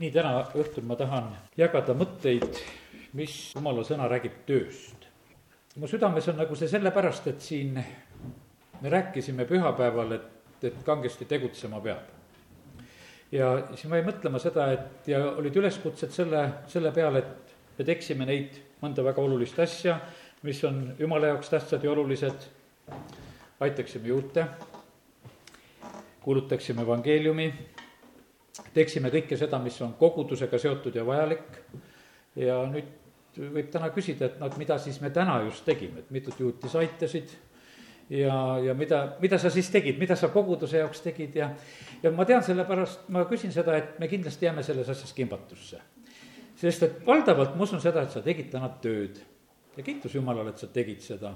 nii, täna õhtul ma tahan jagada mõtteid, mis jumala sõna räägib tööst. mu südames on nagu see sellepärast, et siin me rääkisime pühapäeval, et, et kangesti tegutsema peab. ja siis ma jäin mõtlema seda, et ja olid üleskutsed selle, selle peale, et me teeksime neid mõnda väga olulist asja, mis on jumala jaoks tähtsad ja olulised, aitaksime juurde, kuulutaksime evangeeliumi teeksime kõike seda, mis on kogudusega seotud ja vajalik. ja nüüd võib täna küsida, et noh, et mida siis me täna just tegime, et mitut juuti sa aitasid ja, ja mida, mida sa siis tegid, mida sa koguduse jaoks tegid ja, ja ma tean, sellepärast ma küsin seda, et me kindlasti jääme selles asjas kimbatusse. sest et valdavalt ma usun seda, et sa tegid täna tööd ja kiitus Jumalale, et sa tegid seda.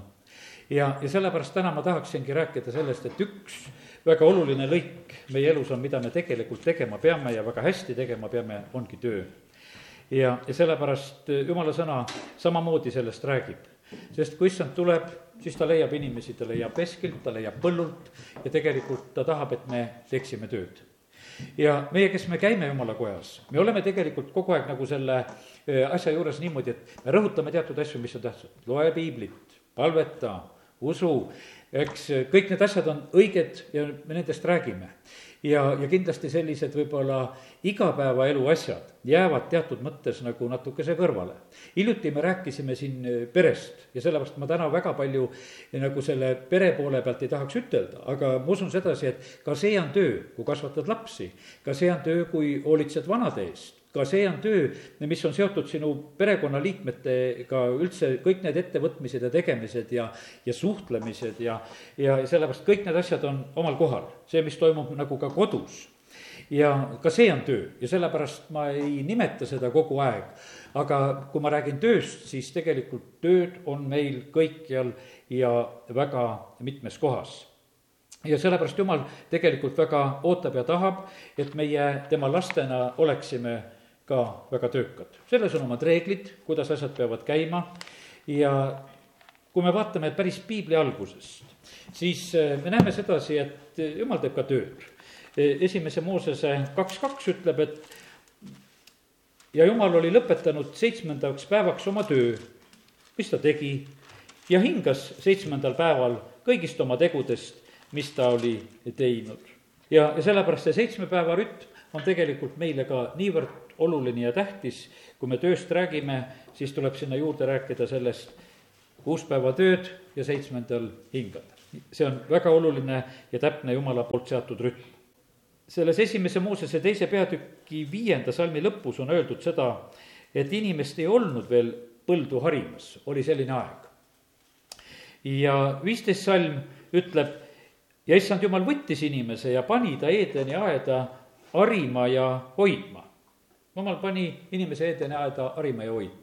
ja, ja sellepärast täna ma tahaksingi rääkida sellest, et üks väga oluline lõik meie elus on, mida me tegelikult tegema peame ja väga hästi tegema peame, ongi töö. ja, ja sellepärast jumala sõna samamoodi sellest räägib. sest kui issand tuleb, siis ta leiab inimesi, ta leiab veskilt, ta leiab põllult ja tegelikult ta tahab, et me teeksime tööd ja meie, kes me käime jumala kojas, me oleme tegelikult kogu aeg nagu selle äh, asja juures niimoodi, et me rõhutame teatud asju, mis on tähtsad. loe piiblit, palveta, usu eks kõik need asjad on õiged ja me nendest räägime. ja, ja kindlasti sellised võib-olla igapäevaelu asjad jäävad teatud mõttes nagu natukese kõrvale. hiljuti me rääkisime siin perest ja sellepärast ma täna väga palju nagu selle pere poole pealt ei tahaks ütelda, aga ma usun sedasi, et ka see on töö, kui kasvatad lapsi, ka see on töö, kui hoolitsed vanade eest ka see on töö, mis on seotud sinu perekonnaliikmetega, üldse kõik need ettevõtmised ja tegemised ja, ja suhtlemised ja, ja sellepärast kõik need asjad on omal kohal, see, mis toimub nagu ka kodus. Ja ka see on töö. Ja sellepärast ma ei nimeta seda kogu aeg. aga kui ma räägin tööst, siis tegelikult tööd on meil kõikjal ja väga mitmes kohas. Ja sellepärast Jumal tegelikult väga ootab ja tahab, et meie tema lastena oleksime ka väga töökad. selles on omad reeglid, kuidas asjad peavad käima ja kui me vaatame päris piibli algusest, siis eh, me näeme sedasi, et jumal teeb ka tööd. Eh, esimese Moosese kaks kaks ütleb, et ja jumal oli lõpetanud seitsmendaks päevaks oma töö, mis ta tegi, ja hingas seitsmendal päeval kõigist oma tegudest, mis ta oli teinud. ja, ja sellepärast see seitsme päeva rütm on tegelikult meile ka niivõrd oluline ja tähtis, kui me tööst räägime, siis tuleb sinna juurde rääkida sellest kuus päeva tööd ja seitsmendal hingad. see on väga oluline ja täpne Jumala poolt seatud rütm. selles esimese Moosese teise peatüki viienda salmi lõpus on öeldud seda, et inimest ei olnud veel põldu harimas, oli selline aeg. ja viisteist salm ütleb, ja issand jumal võttis inimese ja pani ta Eedeni aeda harima ja hoidma jumal pani inimese Eedeni aeda harima ja hoidma.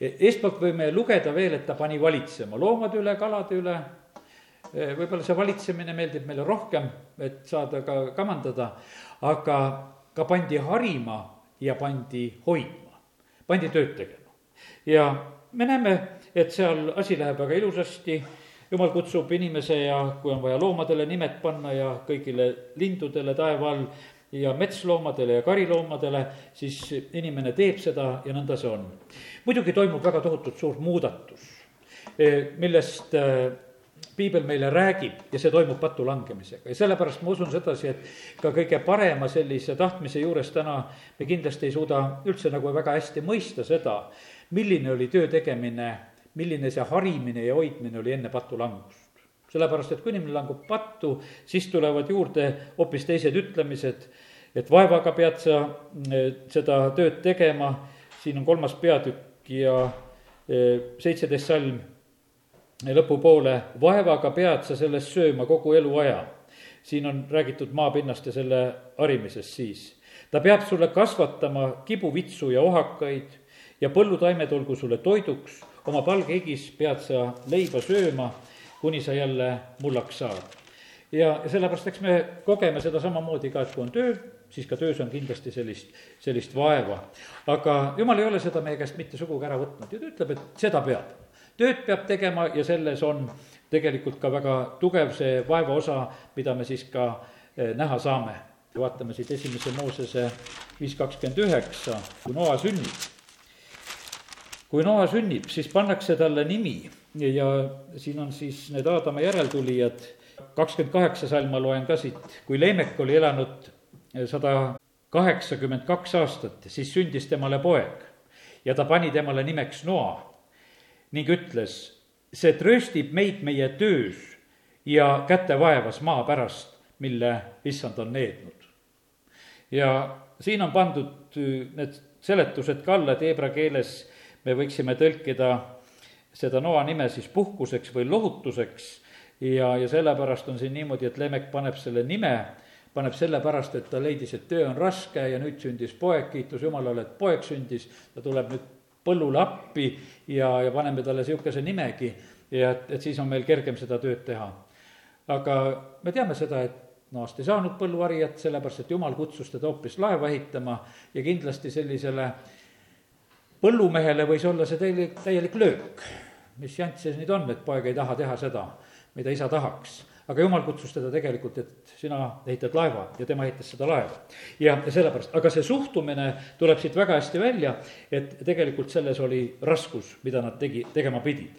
eestpoolt võime lugeda veel, et ta pani valitsema loomade üle, kalade üle, võib-olla see valitsemine meeldib meile rohkem, et saada ka kamandada, aga ka pandi harima ja pandi hoidma, pandi tööd tegema. ja me näeme, et seal asi läheb väga ilusasti, jumal kutsub inimese ja kui on vaja loomadele nimed panna ja kõigile lindudele taeva all, ja metsloomadele ja kariloomadele, siis inimene teeb seda ja nõnda see on. muidugi toimub väga tohutult suur muudatus, e, millest e, piibel meile räägib ja see toimub patu langemisega ja sellepärast ma usun sedasi, et ka kõige parema sellise tahtmise juures täna me kindlasti ei suuda üldse nagu väga hästi mõista seda, milline oli töö tegemine, milline see harimine ja hoidmine oli enne patu langust sellepärast, et kui inimene langeb pattu, siis tulevad juurde hoopis teised ütlemised, et vaevaga pead sa eh, seda tööd tegema, siin on kolmas peatükk ja eh, seitseteist salm lõpupoole, vaevaga pead sa sellest sööma kogu eluaja. siin on räägitud maapinnast ja selle harimisest siis. ta peab sulle kasvatama kibuvitsu ja ohakaid ja põllutaimed olgu sulle toiduks, oma palgehigis pead sa leiba sööma kuni sa jälle mullaks saad. ja sellepärast, eks me kogeme seda samamoodi ka, et kui on töö, siis ka töös on kindlasti sellist, sellist vaeva. aga jumal ei ole seda meie käest mitte sugugi ära võtnud ja ta ütleb, et seda peab. tööd peab tegema ja selles on tegelikult ka väga tugev see vaeva osa, mida me siis ka eh, näha saame. vaatame siit esimese Moosese viis kakskümmend üheksa, kui Noa sünnib. kui Noa sünnib, siis pannakse talle nimi ja siin on siis need Aadama järeltulijad, kakskümmend kaheksa salm ma loen ka siit, kui Leemek oli elanud sada kaheksakümmend kaks aastat, siis sündis temale poeg ja ta pani temale nimeks Noa ning ütles, see trööstib meid meie töös ja kätevaevas maa pärast, mille issand on neednud. ja siin on pandud need seletused ka alla, et heebra keeles me võiksime tõlkida seda noa nime siis puhkuseks või lohutuseks. Ja, ja sellepärast on siin niimoodi, et Lemek paneb selle nime, paneb sellepärast, et ta leidis, et töö on raske ja nüüd sündis poeg, kiitus Jumalale, et poeg sündis, ta tuleb nüüd põllule appi ja, ja paneme talle niisuguse nimegi. Ja et, et siis on meil kergem seda tööd teha. aga me teame seda, et Noast ei saanud põlluharijat, sellepärast et Jumal kutsus teda hoopis laeva ehitama ja kindlasti sellisele põllumehele võis olla see täielik, täielik löök. mis jant see nüüd on, et poeg ei taha teha seda, mida isa tahaks aga jumal kutsus teda tegelikult, et sina ehitad laeva ja tema ehitas seda laeva. ja, ja sellepärast, aga see suhtumine tuleb siit väga hästi välja, et tegelikult selles oli raskus, mida nad tegi, tegema pidid.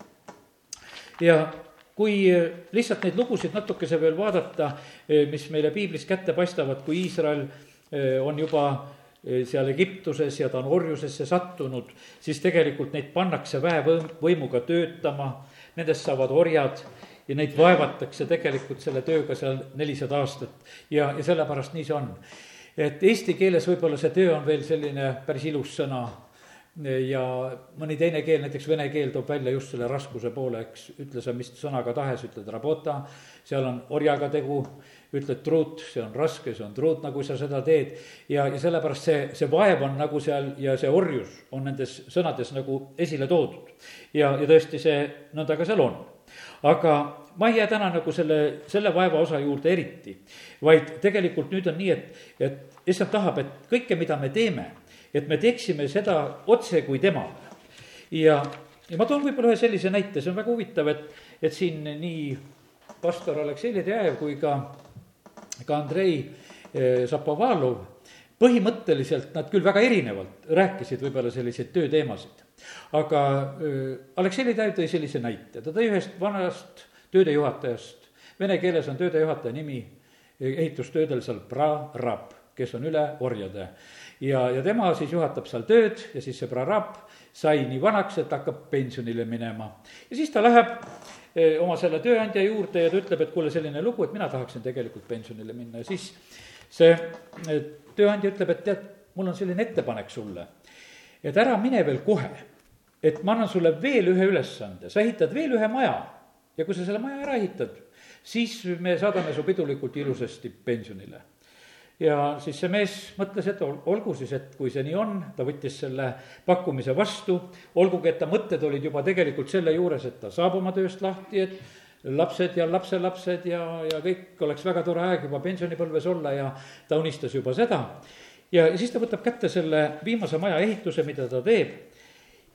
ja kui lihtsalt neid lugusid natukese veel vaadata, mis meile piiblis kätte paistavad, kui Iisrael eh, on juba eh, seal Egiptuses ja ta on orjusesse sattunud, siis tegelikult neid pannakse väevõimuga töötama, nendest saavad orjad ja neid vaevatakse tegelikult selle tööga seal nelisada aastat ja, ja sellepärast nii see on. et eesti keeles võib-olla see töö on veel selline päris ilus sõna ja mõni teine keel, näiteks vene keel toob välja just selle raskuse poole, eks, ütle sa mis sõnaga tahes, ütled rabota, seal on orjaga tegu, ütled truut, see on raske, see on truut, nagu sa seda teed. ja, ja sellepärast see, see vaev on nagu seal ja see orjus on nendes sõnades nagu esile toodud. ja, ja tõesti, see nõnda ka seal on aga ma ei jää täna nagu selle, selle vaeva osa juurde eriti, vaid tegelikult nüüd on nii, et, et issand tahab, et kõike, mida me teeme, et me teeksime seda otse kui temale. ja, ja ma toon võib-olla ühe sellise näite, see on väga huvitav, et, et siin nii pastor Aleksei Ledejev kui ka, ka Andrei eh, Zapovalov põhimõtteliselt nad küll väga erinevalt rääkisid võib-olla selliseid tööteemasid aga Aleksei Ledev tõi sellise näite, ta tõi ühest vanast töödejuhatajast, vene keeles on töödejuhataja nimi ehitustöödel seal prarab, kes on üle orjade. ja, ja tema siis juhatab seal tööd ja siis see prarab sai nii vanaks, et hakkab pensionile minema. ja siis ta läheb oma selle tööandja juurde ja ta ütleb, et kuule, selline lugu, et mina tahaksin tegelikult pensionile minna. Ja siis see tööandja ütleb, et tead, mul on selline ettepanek sulle. Et ära mine veel kohe, et ma annan sulle veel ühe ülesande, sa ehitad veel ühe maja. Ja kui sa selle maja ära ehitad, siis me saadame su pidulikult ilusasti pensionile. Ja siis see mees mõtles, et olgu siis, et kui see nii on, ta võttis selle pakkumise vastu, olgugi et ta mõtted olid juba tegelikult selle juures, et ta saab oma tööst lahti, et lapsed ja lapselapsed ja, ja kõik oleks väga tore aeg juba pensionipõlves olla ja ta unistas juba seda ja, siis ta võtab kätte selle viimase maja ehituse, mida ta teeb.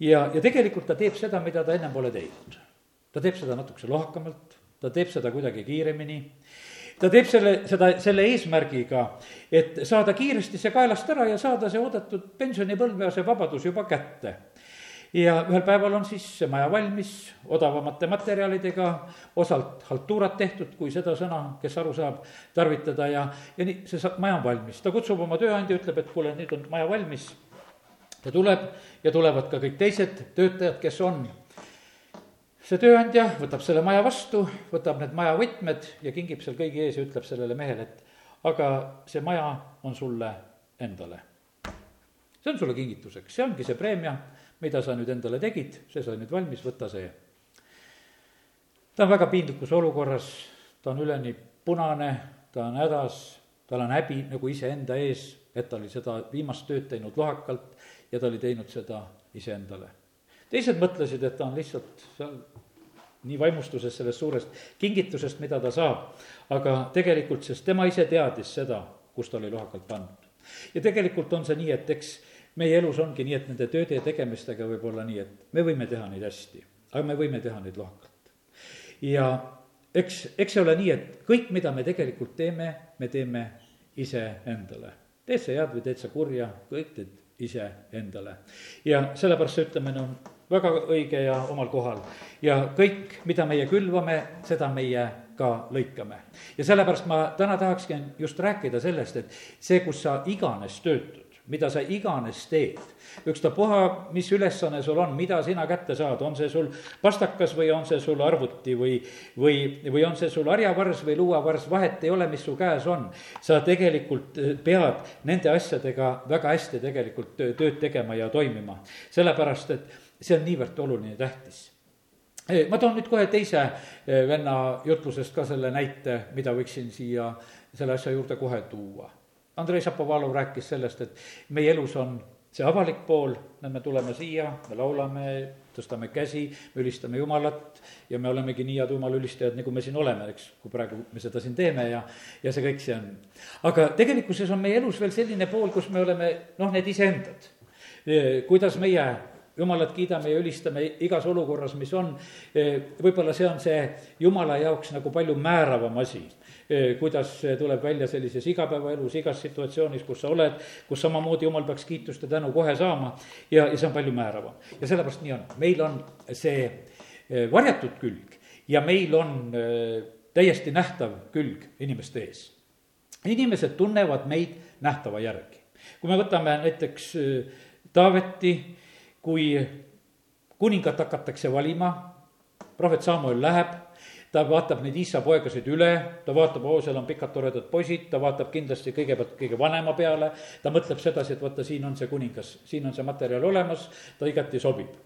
ja, ja tegelikult ta teeb seda, mida ta ennem pole teinud. ta teeb seda natukese lohakamalt, ta teeb seda kuidagi kiiremini. Ta teeb selle, seda selle eesmärgiga, et saada kiiresti see kaelast ära ja saada see oodatud pensionipõlv ja see vabadus juba kätte ja ühel päeval on siis see maja valmis odavamate materjalidega, osalt haltuurat tehtud, kui seda sõna, kes aru saab, tarvitada ja, ja nii, see saab, maja on valmis. ta kutsub oma tööandja, ütleb, et kuule, nüüd on maja valmis. ta tuleb ja tulevad ka kõik teised töötajad, kes on. See tööandja võtab selle maja vastu, võtab need maja võtmed ja kingib seal kõigi ees ja ütleb sellele mehele, et aga see maja on sulle endale. see on sulle kingituseks, see ongi see preemia mida sa nüüd endale tegid, see sai nüüd valmis, võta see. ta on väga piinlikus olukorras, ta on üleni punane, ta on hädas, tal on häbi nagu iseenda ees, et ta oli seda viimast tööd teinud lohakalt ja ta oli teinud seda iseendale. Teised mõtlesid, et ta on lihtsalt seal nii vaimustuses sellest suurest kingitusest, mida ta saab, aga tegelikult, sest tema ise teadis seda, kus ta oli lohakalt pannud. ja tegelikult on see nii, et eks meie elus ongi nii, et nende tööde ja tegemistega võib olla nii, et me võime teha neid hästi, aga me võime teha neid lohakalt. ja eks, eks see ole nii, et kõik, mida me tegelikult teeme, me teeme iseendale. teed sa head või teed sa kurja, kõik teed iseendale. ja sellepärast see ütlemine on väga õige ja omal kohal. ja kõik, mida meie külvame, seda meie ka lõikame. ja sellepärast ma täna tahakski just rääkida sellest, et see, kus sa iganes töötud, mida sa iganes teed, ükstapuha, mis ülesanne sul on, mida sina kätte saad, on see sul pastakas või on see sul arvuti või, või, või on see sul harjavars või luuavars, vahet ei ole, mis su käes on. sa tegelikult eh, pead nende asjadega väga hästi tegelikult tööd tegema ja toimima, sellepärast et see on niivõrd oluline ja tähtis eh, ma toon nüüd kohe teise eh, venna jutlusest ka selle näite, mida võiksin siia selle asja juurde kohe tuua. Andrei Šapovalov rääkis sellest, et meie elus on see avalik pool, me tuleme siia, me laulame, tõstame käsi, me ülistame Jumalat ja me olemegi nii head Jumala ülistajad, nagu me siin oleme, eks, kui praegu me seda siin teeme ja, ja see kõik see on. aga tegelikkuses on meie elus veel selline pool, kus me oleme noh, need iseendad. kuidas meie jumalat kiidame ja ülistame igas olukorras, mis on, võib-olla see on see jumala jaoks nagu palju määravam asi kuidas tuleb välja sellises igapäevaelus, igas situatsioonis, kus sa oled, kus samamoodi jumal peaks kiitust ja tänu kohe saama ja, ja see on palju määravam. ja sellepärast nii on, meil on see varjatud külg ja meil on täiesti nähtav külg inimeste ees. inimesed tunnevad meid nähtava järgi. kui me võtame näiteks Taaveti, kui kuningat hakatakse valima, prohvet Samuel läheb ta vaatab neid isa poegasid üle, ta vaatab, oo, seal on pikad toredad poisid, ta vaatab kindlasti kõigepealt kõige vanema peale, ta mõtleb sedasi, et vaata, siin on see kuningas, siin on see materjal olemas, ta igati sobib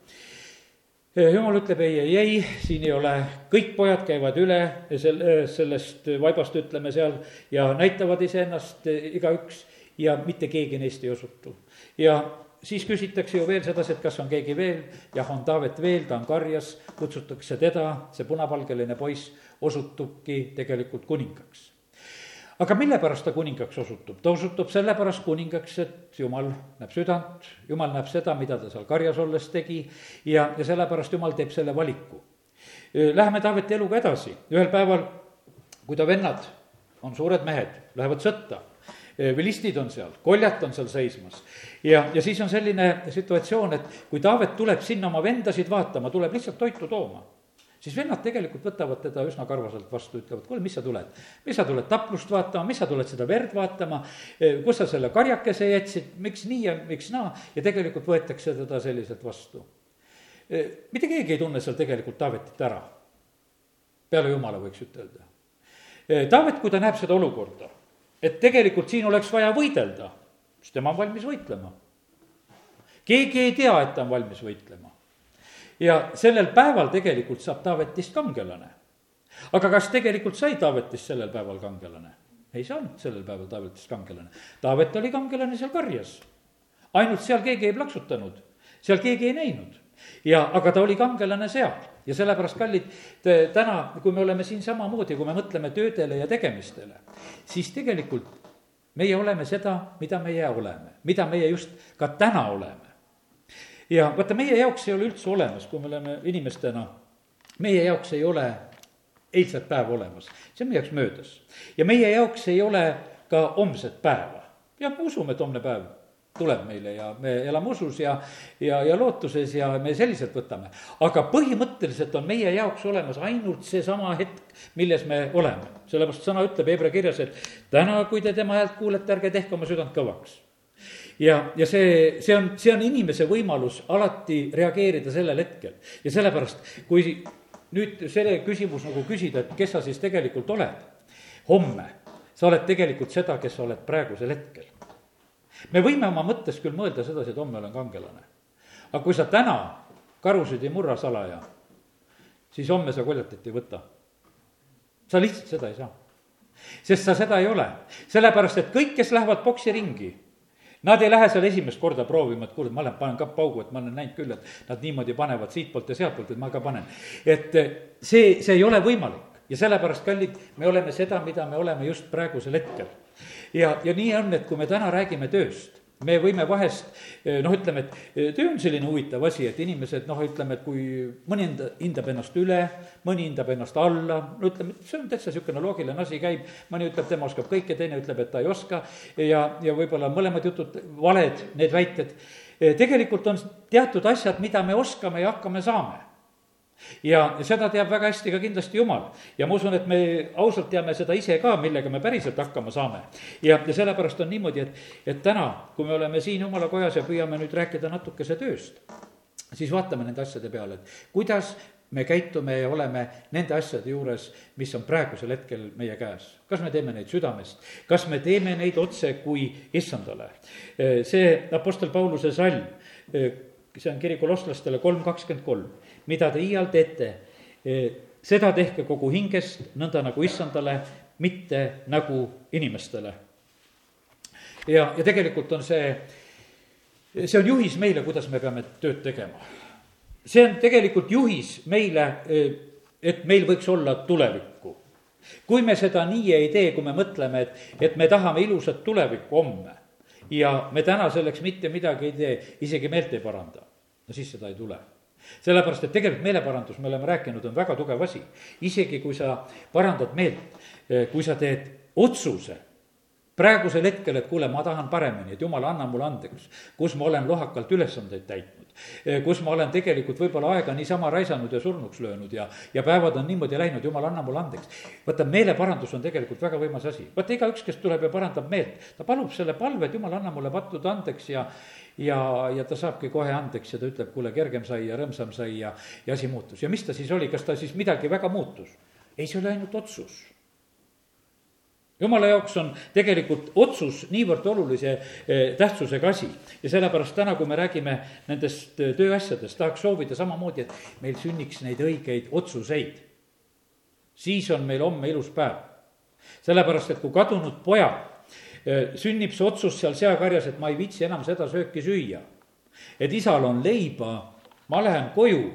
jumal ütleb ei, ei, ei, siin ei ole, kõik pojad käivad üle sel-, sellest vaibast, ütleme seal, ja näitavad iseennast igaüks ja mitte keegi neist ei osutu. ja siis küsitakse ju veel sedasi, et kas on keegi veel, jah, on Taavet veel, ta on karjas, kutsutakse teda, see punapalgeline poiss osutubki tegelikult kuningaks. aga mille pärast ta kuningaks osutub? ta osutub sellepärast kuningaks, et jumal näeb südant, jumal näeb seda, mida ta seal karjas olles tegi ja, ja sellepärast jumal teeb selle valiku. Läheme Taaveti eluga edasi, ühel päeval, kui ta vennad on suured mehed, lähevad sõtta vilistid on seal, koljat on seal seismas. ja, ja siis on selline situatsioon, et kui Taavet tuleb sinna oma vendasid vaatama, tuleb lihtsalt toitu tooma siis vennad tegelikult võtavad teda üsna karvaselt vastu, ütlevad, kuule, mis sa tuled. mis sa tuled taplust vaatama, mis sa tuled seda verd vaatama, kus sa selle karjakese jätsid, miks nii ja miks naa, ja tegelikult võetakse teda selliselt vastu. mitte keegi ei tunne seal tegelikult Taavetit ära. peale jumala, võiks ütelda. Taavet, kui ta näeb seda olukorda et tegelikult siin oleks vaja võidelda, siis tema on valmis võitlema. keegi ei tea, et ta on valmis võitlema. ja sellel päeval tegelikult saab Taavetist kangelane. aga kas tegelikult sai Taavetist sellel päeval kangelane? ei saanud sellel päeval Taavetist kangelane. Taavet oli kangelane seal karjas. ainult seal keegi ei plaksutanud, seal keegi ei näinud ja, aga ta oli kangelane seal ja sellepärast, kallid, täna, kui me oleme siin samamoodi, kui me mõtleme töödele ja tegemistele, siis tegelikult meie oleme seda, mida meie oleme, mida meie just ka täna oleme. ja vaata, meie jaoks ei ole üldse olemas, kui me oleme inimestena, meie jaoks ei ole eilset päeva olemas, see on meie jaoks möödas. ja meie jaoks ei ole ka homset päeva. jah, me usume, et homne päev tuleb meile ja me elame usus ja, ja, ja lootuses ja me selliselt võtame. aga põhimõtteliselt on meie jaoks olemas ainult seesama hetk, milles me oleme. sellepärast sõna ütleb Hebra kirjas, et täna, kui te tema häält kuulete, ärge tehke oma südant kõvaks. ja, ja see, see on, see on inimese võimalus alati reageerida sellel hetkel ja sellepärast, kui nüüd selle küsimus nagu küsida, et kes sa siis tegelikult oled homme, sa oled tegelikult seda, kes sa oled praegusel hetkel me võime oma mõttes küll mõelda sedasi, et homme olen kangelane. aga kui sa täna karusid ei murra salaja, siis homme sa koljatit ei võta. sa lihtsalt seda ei saa. sest sa seda ei ole, sellepärast et kõik, kes lähevad poksiringi, Nad ei lähe seal esimest korda proovima, et kuule, ma lähen panen ka paugu, et ma olen näinud küll, et nad niimoodi panevad siitpoolt ja sealtpoolt, et ma ka panen. et see, see ei ole võimalik ja sellepärast, kallid, me oleme seda, mida me oleme just praegusel hetkel ja, ja nii on, et kui me täna räägime tööst, me võime vahest noh, ütleme, et töö on selline huvitav asi, et inimesed noh, ütleme, et kui mõni enda, hindab ennast üle, mõni hindab ennast alla, no ütleme, see on täitsa niisugune loogiline asi käib, mõni ütleb, tema oskab kõike, teine ütleb, et ta ei oska ja, ja võib-olla mõlemad jutud valed, need väited. tegelikult on teatud asjad, mida me oskame ja hakkame saame ja seda teab väga hästi ka kindlasti Jumal. ja ma usun, et me ausalt teame seda ise ka, millega me päriselt hakkama saame. ja, ja sellepärast on niimoodi, et, et täna, kui me oleme siin Jumala kojas ja püüame nüüd rääkida natukese tööst, siis vaatame nende asjade peale, et kuidas me käitume ja oleme nende asjade juures, mis on praegusel hetkel meie käes. kas me teeme neid südamest, kas me teeme neid otse kui issandale? see Apostel Pauluse salm, see on kiri kolosslastele kolm kakskümmend kolm mida te iial teete, eh, seda tehke kogu hingest, nõnda nagu issandale, mitte nagu inimestele. ja, ja tegelikult on see, see on juhis meile, kuidas me peame tööd tegema. see on tegelikult juhis meile, eh, et meil võiks olla tulevikku. kui me seda nii ei tee, kui me mõtleme, et, et me tahame ilusat tulevikku homme ja me täna selleks mitte midagi ei tee, isegi meelt ei paranda, no siis seda ei tule sellepärast, et tegelikult meeleparandus, me oleme rääkinud, on väga tugev asi. isegi kui sa parandad meelt, eh, kui sa teed otsuse praegusel hetkel, et kuule, ma tahan paremini, et jumal, anna mulle andeks, kus ma olen lohakalt ülesandeid täitnud. Eh, kus ma olen tegelikult võib-olla aega niisama raisanud ja surnuks löönud ja, ja päevad on niimoodi läinud, jumal, anna mulle andeks. vaata, meeleparandus on tegelikult väga võimas asi. vaata, igaüks, kes tuleb ja parandab meelt, ta palub selle palve, et jumal, anna mulle pattude andeks ja, ja, ja ta saabki kohe andeks ja ta ütleb, kuule, kergem sai ja rõõmsam sai ja, ja asi muutus. ja mis ta siis oli, kas ta siis midagi väga muutus? ei, see oli ainult otsus jumala jaoks on tegelikult otsus niivõrd olulise eh, tähtsusega asi ja sellepärast täna, kui me räägime nendest eh, tööasjadest, tahaks soovida samamoodi, et meil sünniks neid õigeid otsuseid. siis on meil homme ilus päev. sellepärast, et kui kadunud pojad sünnib see otsus seal seakarjas, et ma ei viitsi enam seda sööki süüa. et isal on leiba, ma lähen koju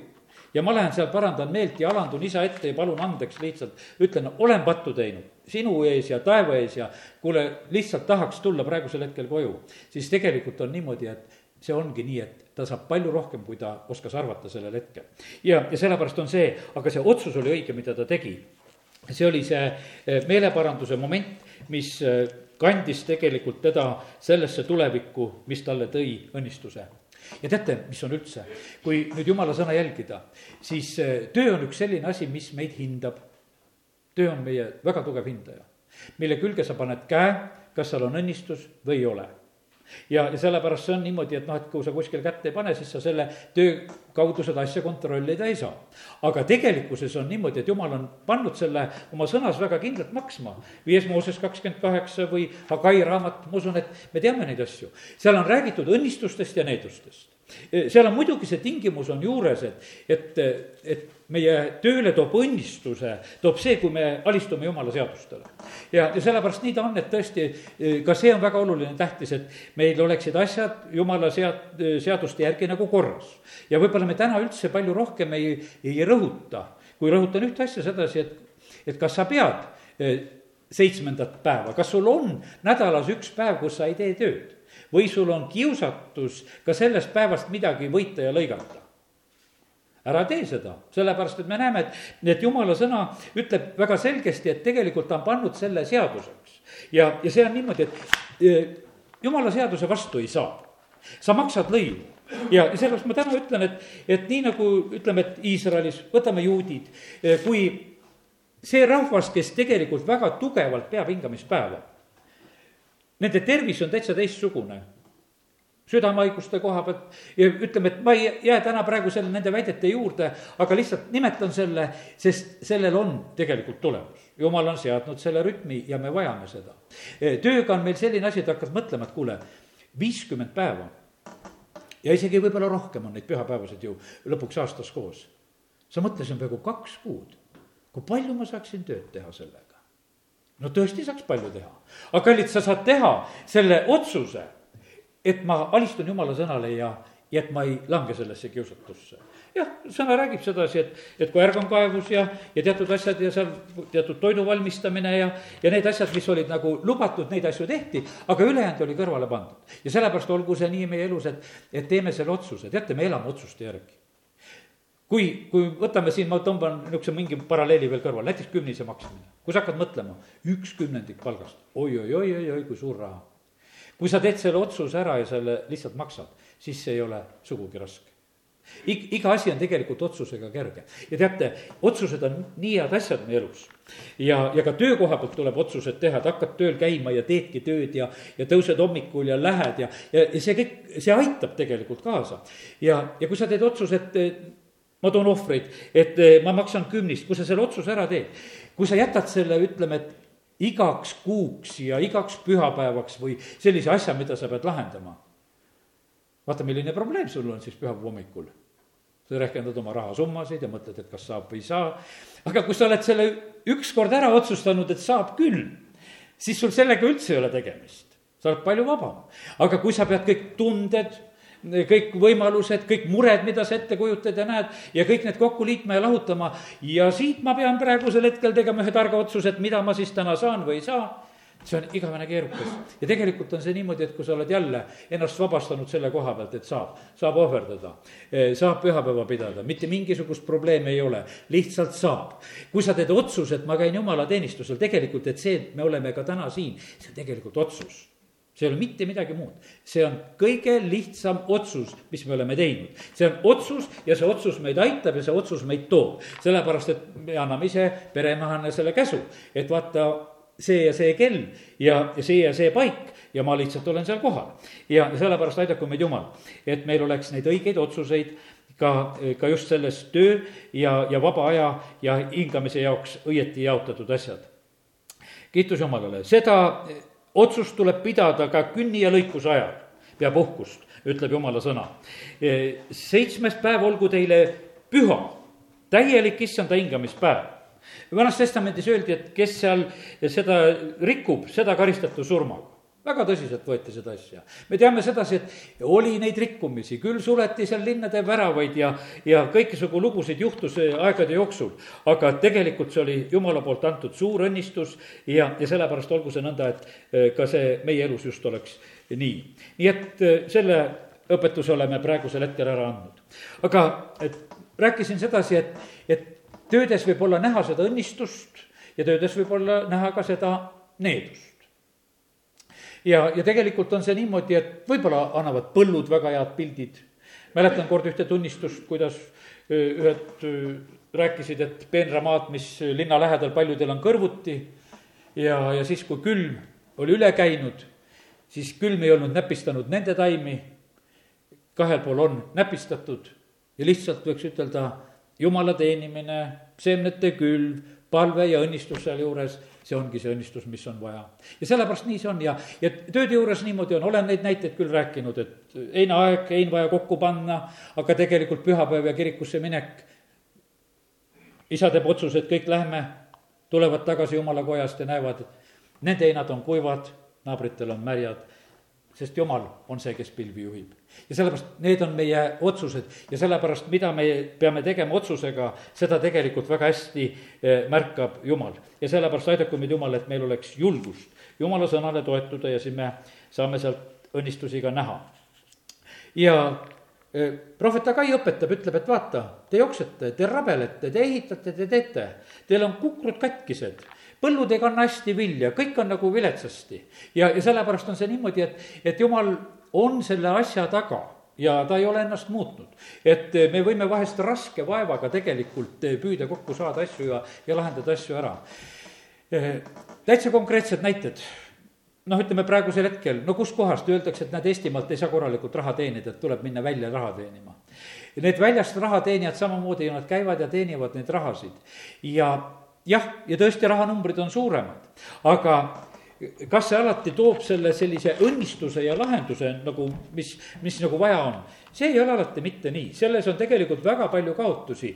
ja ma lähen seal, parandan meelt ja alandun isa ette ja palun andeks lihtsalt, ütlen, olen pattu teinud sinu ees ja taeva ees ja kuule, lihtsalt tahaks tulla praegusel hetkel koju. siis tegelikult on niimoodi, et see ongi nii, et ta saab palju rohkem, kui ta oskas arvata sellel hetkel. ja, ja sellepärast on see, aga see otsus oli õige, mida ta tegi. see oli see eh, meeleparanduse moment, mis eh, kandis tegelikult teda sellesse tulevikku, mis talle tõi õnnistuse. Ja teate, mis on üldse, kui nüüd jumala sõna jälgida, siis eh, töö on üks selline asi, mis meid hindab. töö on meie väga tugev hindaja, mille külge sa paned käe, kas seal on õnnistus või ei ole ja, ja sellepärast see on niimoodi, et noh, et kui sa kuskil kätt ei pane, siis sa selle töö kaudu seda asja kontrollida ei saa. aga tegelikkuses on niimoodi, et jumal on pannud selle oma sõnas väga kindlalt maksma. viies Mooses kakskümmend kaheksa või Hagai raamat, ma usun, et me teame neid asju. seal on räägitud õnnistustest ja needustest. Seal on muidugi see tingimus on juures, et, et, et meie tööle toob õnnistuse, toob see, kui me alistume jumala seadustele. ja, ja sellepärast nii ta on, et tõesti, ka see on väga oluline, tähtis, et meil oleksid asjad jumala sead-, seaduste järgi nagu korras. ja võib-olla me täna üldse palju rohkem ei, ei rõhuta, kui rõhutan ühte asja sedasi, et, et kas sa pead eh, seitsmendat päeva, kas sul on nädalas üks päev, kus sa ei tee tööd? Või sul on kiusatus ka sellest päevast midagi võita ja lõigata? ära tee seda, sellepärast et me näeme, et, et jumala sõna ütleb väga selgesti, et tegelikult ta on pannud selle seaduseks. ja, ja see on niimoodi, et e, jumala seaduse vastu ei saa. sa maksad lõivu ja sellepärast ma täna ütlen, et, et nii nagu ütleme, et Iisraelis, võtame juudid, e, kui see rahvas, kes tegelikult väga tugevalt peab hingamispäeva, nende tervis on täitsa teistsugune südamehaiguste koha pealt ja ütleme, et ma ei jää täna praegu selle, nende väidete juurde, aga lihtsalt nimetan selle, sest sellel on tegelikult tulemus. jumal on seadnud selle rütmi ja me vajame seda. tööga on meil selline asi, et hakkad mõtlema, et kuule, viiskümmend päeva ja isegi võib-olla rohkem on neid pühapäevasid ju lõpuks aastas koos. sa mõtlesin peaaegu kaks kuud, kui palju ma saaksin tööd teha sellega? No tõesti saaks palju teha, aga kallid, sa saad teha selle otsuse et ma alistun jumala sõnale ja, ja et ma ei lange sellesse kiusatusse. jah, sõna räägib sedasi, et, et kui ärg on kaevus ja, ja teatud asjad ja seal teatud toidu valmistamine ja, ja need asjad, mis olid nagu lubatud, neid asju tehti, aga ülejäänud oli kõrvale pandud. ja sellepärast olgu see nii meie elus, et, et teeme selle otsuse, teate, me elame otsuste järgi kui, kui võtame siin, ma tõmban niisuguse mingi paralleeli veel kõrvale, näiteks kümnise maksmine. kui sa hakkad mõtlema, üks kümnendik palgast oi, oi, oi-oi-oi-oi, kui suur raha. kui sa teed selle otsuse ära ja selle lihtsalt maksad, siis see ei ole sugugi raske. Ig-, iga asi on tegelikult otsusega kerge ja teate, otsused on nii head asjad meie elus. ja, ja ka töökoha pealt tuleb otsused teha, et hakkad tööl käima ja teedki tööd ja, ja tõused hommikul ja lähed ja, ja, ja see kõik, see aitab tegelikult kaasa. ja, ja kui sa teed otsuse, et ma toon ohvreid, et eh, ma maksan kümnist, kui sa selle otsuse ära teed, kui sa jätad selle, ütleme, et igaks kuuks ja igaks pühapäevaks või sellise asja, mida sa pead lahendama. vaata, milline probleem sul on siis pühapäeva hommikul. sa rehkendad oma rahasummasid ja mõtled, et kas saab või ei saa. aga kui sa oled selle ükskord ära otsustanud, et saab küll, siis sul sellega üldse ei ole tegemist. sa oled palju vabam. aga kui sa pead kõik tunded kõik võimalused, kõik mured, mida sa ette kujutad ja näed ja kõik need kokku liitma ja lahutama. ja siit ma pean praegusel hetkel tegema ühe targa otsuse, et mida ma siis täna saan või ei saa see on igavene keerukas ja tegelikult on see niimoodi, et kui sa oled jälle ennast vabastanud selle koha pealt, et saab, saab ohverdada, eh, saab pühapäeva pidada, mitte mingisugust probleemi ei ole, lihtsalt saab. kui sa teed otsuse, et ma käin jumalateenistusel, tegelikult, et see, et me oleme ka täna siin, see on tegelikult otsus see ei ole mitte midagi muud. see on kõige lihtsam otsus, mis me oleme teinud. see on otsus ja see otsus meid aitab ja see otsus meid toob. sellepärast, et me anname ise peremehena selle käsu, et vaata, see ja see kell ja, ja see ja see paik ja ma lihtsalt olen seal kohal. ja sellepärast aidaku meid Jumal, et meil oleks neid õigeid otsuseid ka, ka just selles töö ja, ja vaba aja ja hingamise jaoks õieti jaotatud asjad. kiitus Jumalale, seda otsust tuleb pidada ka künni ja lõikuse ajal, peab uhkust, ütleb jumala sõna. E, seitsmes päev olgu teile püha, täielik issanda hingamispäev. vanas testamendis öeldi, et kes seal seda rikub, seda karistatu surmaga väga tõsiselt võeti seda asja. me teame sedasi, et oli neid rikkumisi, küll suleti seal linnade väravaid ja, ja kõiksugu lugusid juhtus aegade jooksul. aga tegelikult see oli jumala poolt antud suur õnnistus ja, ja sellepärast olgu see nõnda, et eh, ka see meie elus just oleks nii. nii et eh, selle õpetuse oleme praegusel hetkel ära andnud. aga et rääkisin sedasi, et, et töödes võib olla näha seda õnnistust ja töödes võib olla näha ka seda needust ja, ja tegelikult on see niimoodi, et võib-olla annavad põllud väga head pildid. mäletan kord ühte tunnistust, kuidas ühed rääkisid, et peenramaad, mis linna lähedal paljudel on kõrvuti ja, ja siis, kui külm oli üle käinud, siis külm ei olnud näpistanud nende taimi, kahel pool on näpistatud ja lihtsalt võiks ütelda, jumala teenimine, seemnete külv, palve ja õnnistus sealjuures see ongi see õnnistus, mis on vaja. ja sellepärast nii see on. Ja, ja tööde juures niimoodi on, olen neid näiteid küll rääkinud, et heinaaeg, hein vaja kokku panna, aga tegelikult pühapäev ja kirikusse minek, isa teeb otsuse, et kõik lähme, tulevad tagasi jumala kojast ja näevad, nende heinad on kuivad, naabritel on märjad sest Jumal on see, kes pilvi juhib. ja sellepärast need on meie otsused ja sellepärast, mida me peame tegema otsusega, seda tegelikult väga hästi eh, märkab Jumal. ja sellepärast aidaku meid Jumal, et meil oleks julgust Jumala sõnale toetuda ja siis me saame sealt õnnistusi ka näha. ja eh, prohvet Agai õpetab, ütleb, et vaata, te jooksete, te rabelete, te ehitate, te teete, teil on kukrud katkised põllud ei kanna hästi vilja, kõik on nagu viletsasti. ja, ja sellepärast on see niimoodi, et, et jumal on selle asja taga ja ta ei ole ennast muutnud. et me võime vahest raske vaevaga tegelikult püüda kokku saada asju ja, ja lahendada asju ära. täitsa konkreetsed näited noh, ütleme praegusel hetkel, no kuskohast öeldakse, et näed, Eestimaalt ei saa korralikult raha teenida, et tuleb minna välja raha teenima. Need väljast rahateenijad samamoodi ju nad käivad ja teenivad neid rahasid ja jah, ja tõesti, rahanumbrid on suuremad, aga kas see alati toob selle sellise õnnistuse ja lahenduse nagu, mis, mis nagu vaja on? See ei ole alati mitte nii, selles on tegelikult väga palju kaotusi,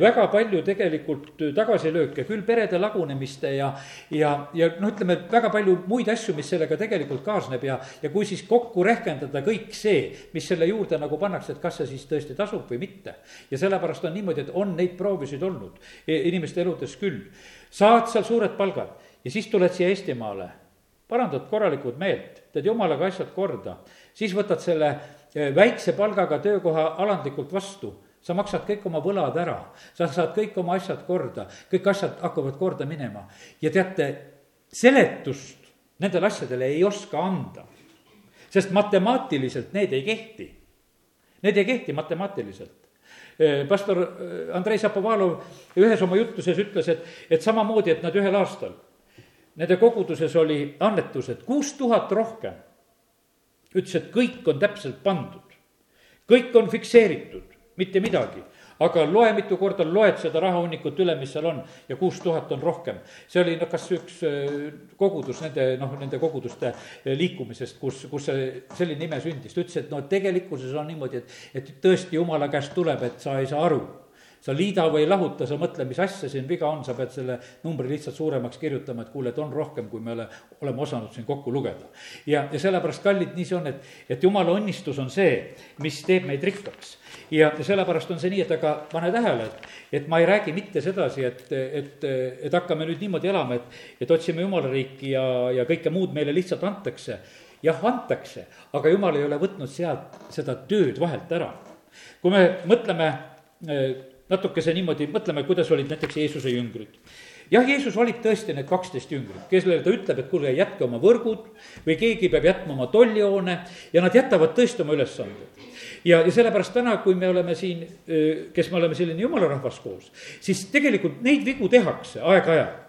väga palju tegelikult tagasilööke, küll perede lagunemiste ja, ja, ja no ütleme, väga palju muid asju, mis sellega tegelikult kaasneb ja, ja kui siis kokku rehkendada kõik see, mis selle juurde nagu pannakse, et kas see siis tõesti tasub või mitte. ja sellepärast on niimoodi, et on neid proovisid olnud inimeste eludes küll. saad seal suured palgad ja siis tuled siia Eestimaale, parandad korralikult meelt, teed jumalaga asjad korda, siis võtad selle väikse palgaga töökoha alandlikult vastu sa maksad kõik oma võlad ära, sa saad kõik oma asjad korda, kõik asjad hakkavad korda minema. ja teate, seletust nendele asjadele ei oska anda, sest matemaatiliselt need ei kehti. Need ei kehti matemaatiliselt. Pastor eh, Andrei Zapovalov ühes oma jutluses ütles, et, et samamoodi, et nad ühel aastal nende koguduses oli annetused kuus tuhat rohkem. Ütles, et kõik on täpselt pandud, kõik on fikseeritud, mitte midagi. Aga loe, mitu korda loed seda rahahunnikut üle, mis seal on ja kuus tuhat on rohkem. see oli noh, kas üks äh, kogudus nende noh, nende koguduste äh, liikumisest, kus, kus see selline ime sündis, ta ütles, et no tegelikkuses on niimoodi, et, et tõesti jumala käest tuleb, et sa ei saa aru sa liida või lahuta, sa mõtle, mis asja siin viga on, sa pead selle numbri lihtsalt suuremaks kirjutama, et kuule, et on rohkem, kui me ole, oleme osanud siin kokku lugeda. ja, ja sellepärast, kallid, nii see on, et, et jumala õnnistus on see, mis teeb meid rikkaks. ja, sellepärast on see nii, et aga pane tähele, et, et ma ei räägi mitte sedasi, et, et, et hakkame nüüd niimoodi elama, et, et otsime jumala riiki ja, ja kõike muud meile lihtsalt antakse. jah, antakse, aga jumal ei ole võtnud sealt seda tööd vahelt ära. kui me mõtleme natukese niimoodi, mõtleme, kuidas olid näiteks Jeesuse jüngrid. jah, Jeesus valib tõesti need kaksteist jüngrit, kellele ta ütleb, et kuulge, jätke oma võrgud või keegi peab jätma oma tollihoone ja nad jätavad tõesti oma ülesanded. ja, ja sellepärast täna, kui me oleme siin, kes me oleme selline jumala rahvas koos, siis tegelikult neid vigu tehakse aeg-ajalt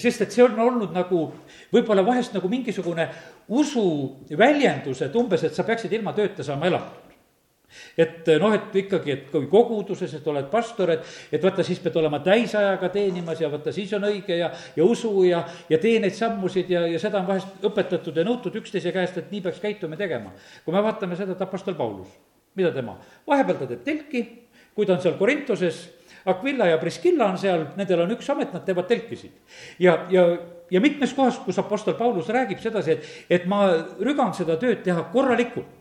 sest et see on olnud nagu võib-olla vahest nagu mingisugune usu väljendus, et umbes, et sa peaksid ilma tööta saama elatud et noh, et ikkagi, et kui koguduses, et oled pastor, et, et vaata, siis pead olema täisajaga teenimas ja vaata, siis on õige ja, ja usu ja, ja tee neid sammusid ja, ja seda on vahest õpetatud ja nõutud üksteise käest, et nii peaks käituma ja tegema. kui me vaatame seda, et Apostel Paulus, mida tema, vahepeal ta teeb telki, kui ta on seal Korintoses, Aquila ja Priskilla on seal, nendel on üks amet, nad teevad telkisid. ja, ja, ja mitmes kohas, kus Apostel Paulus räägib sedasi, et, et ma rügan seda tööd teha korralikult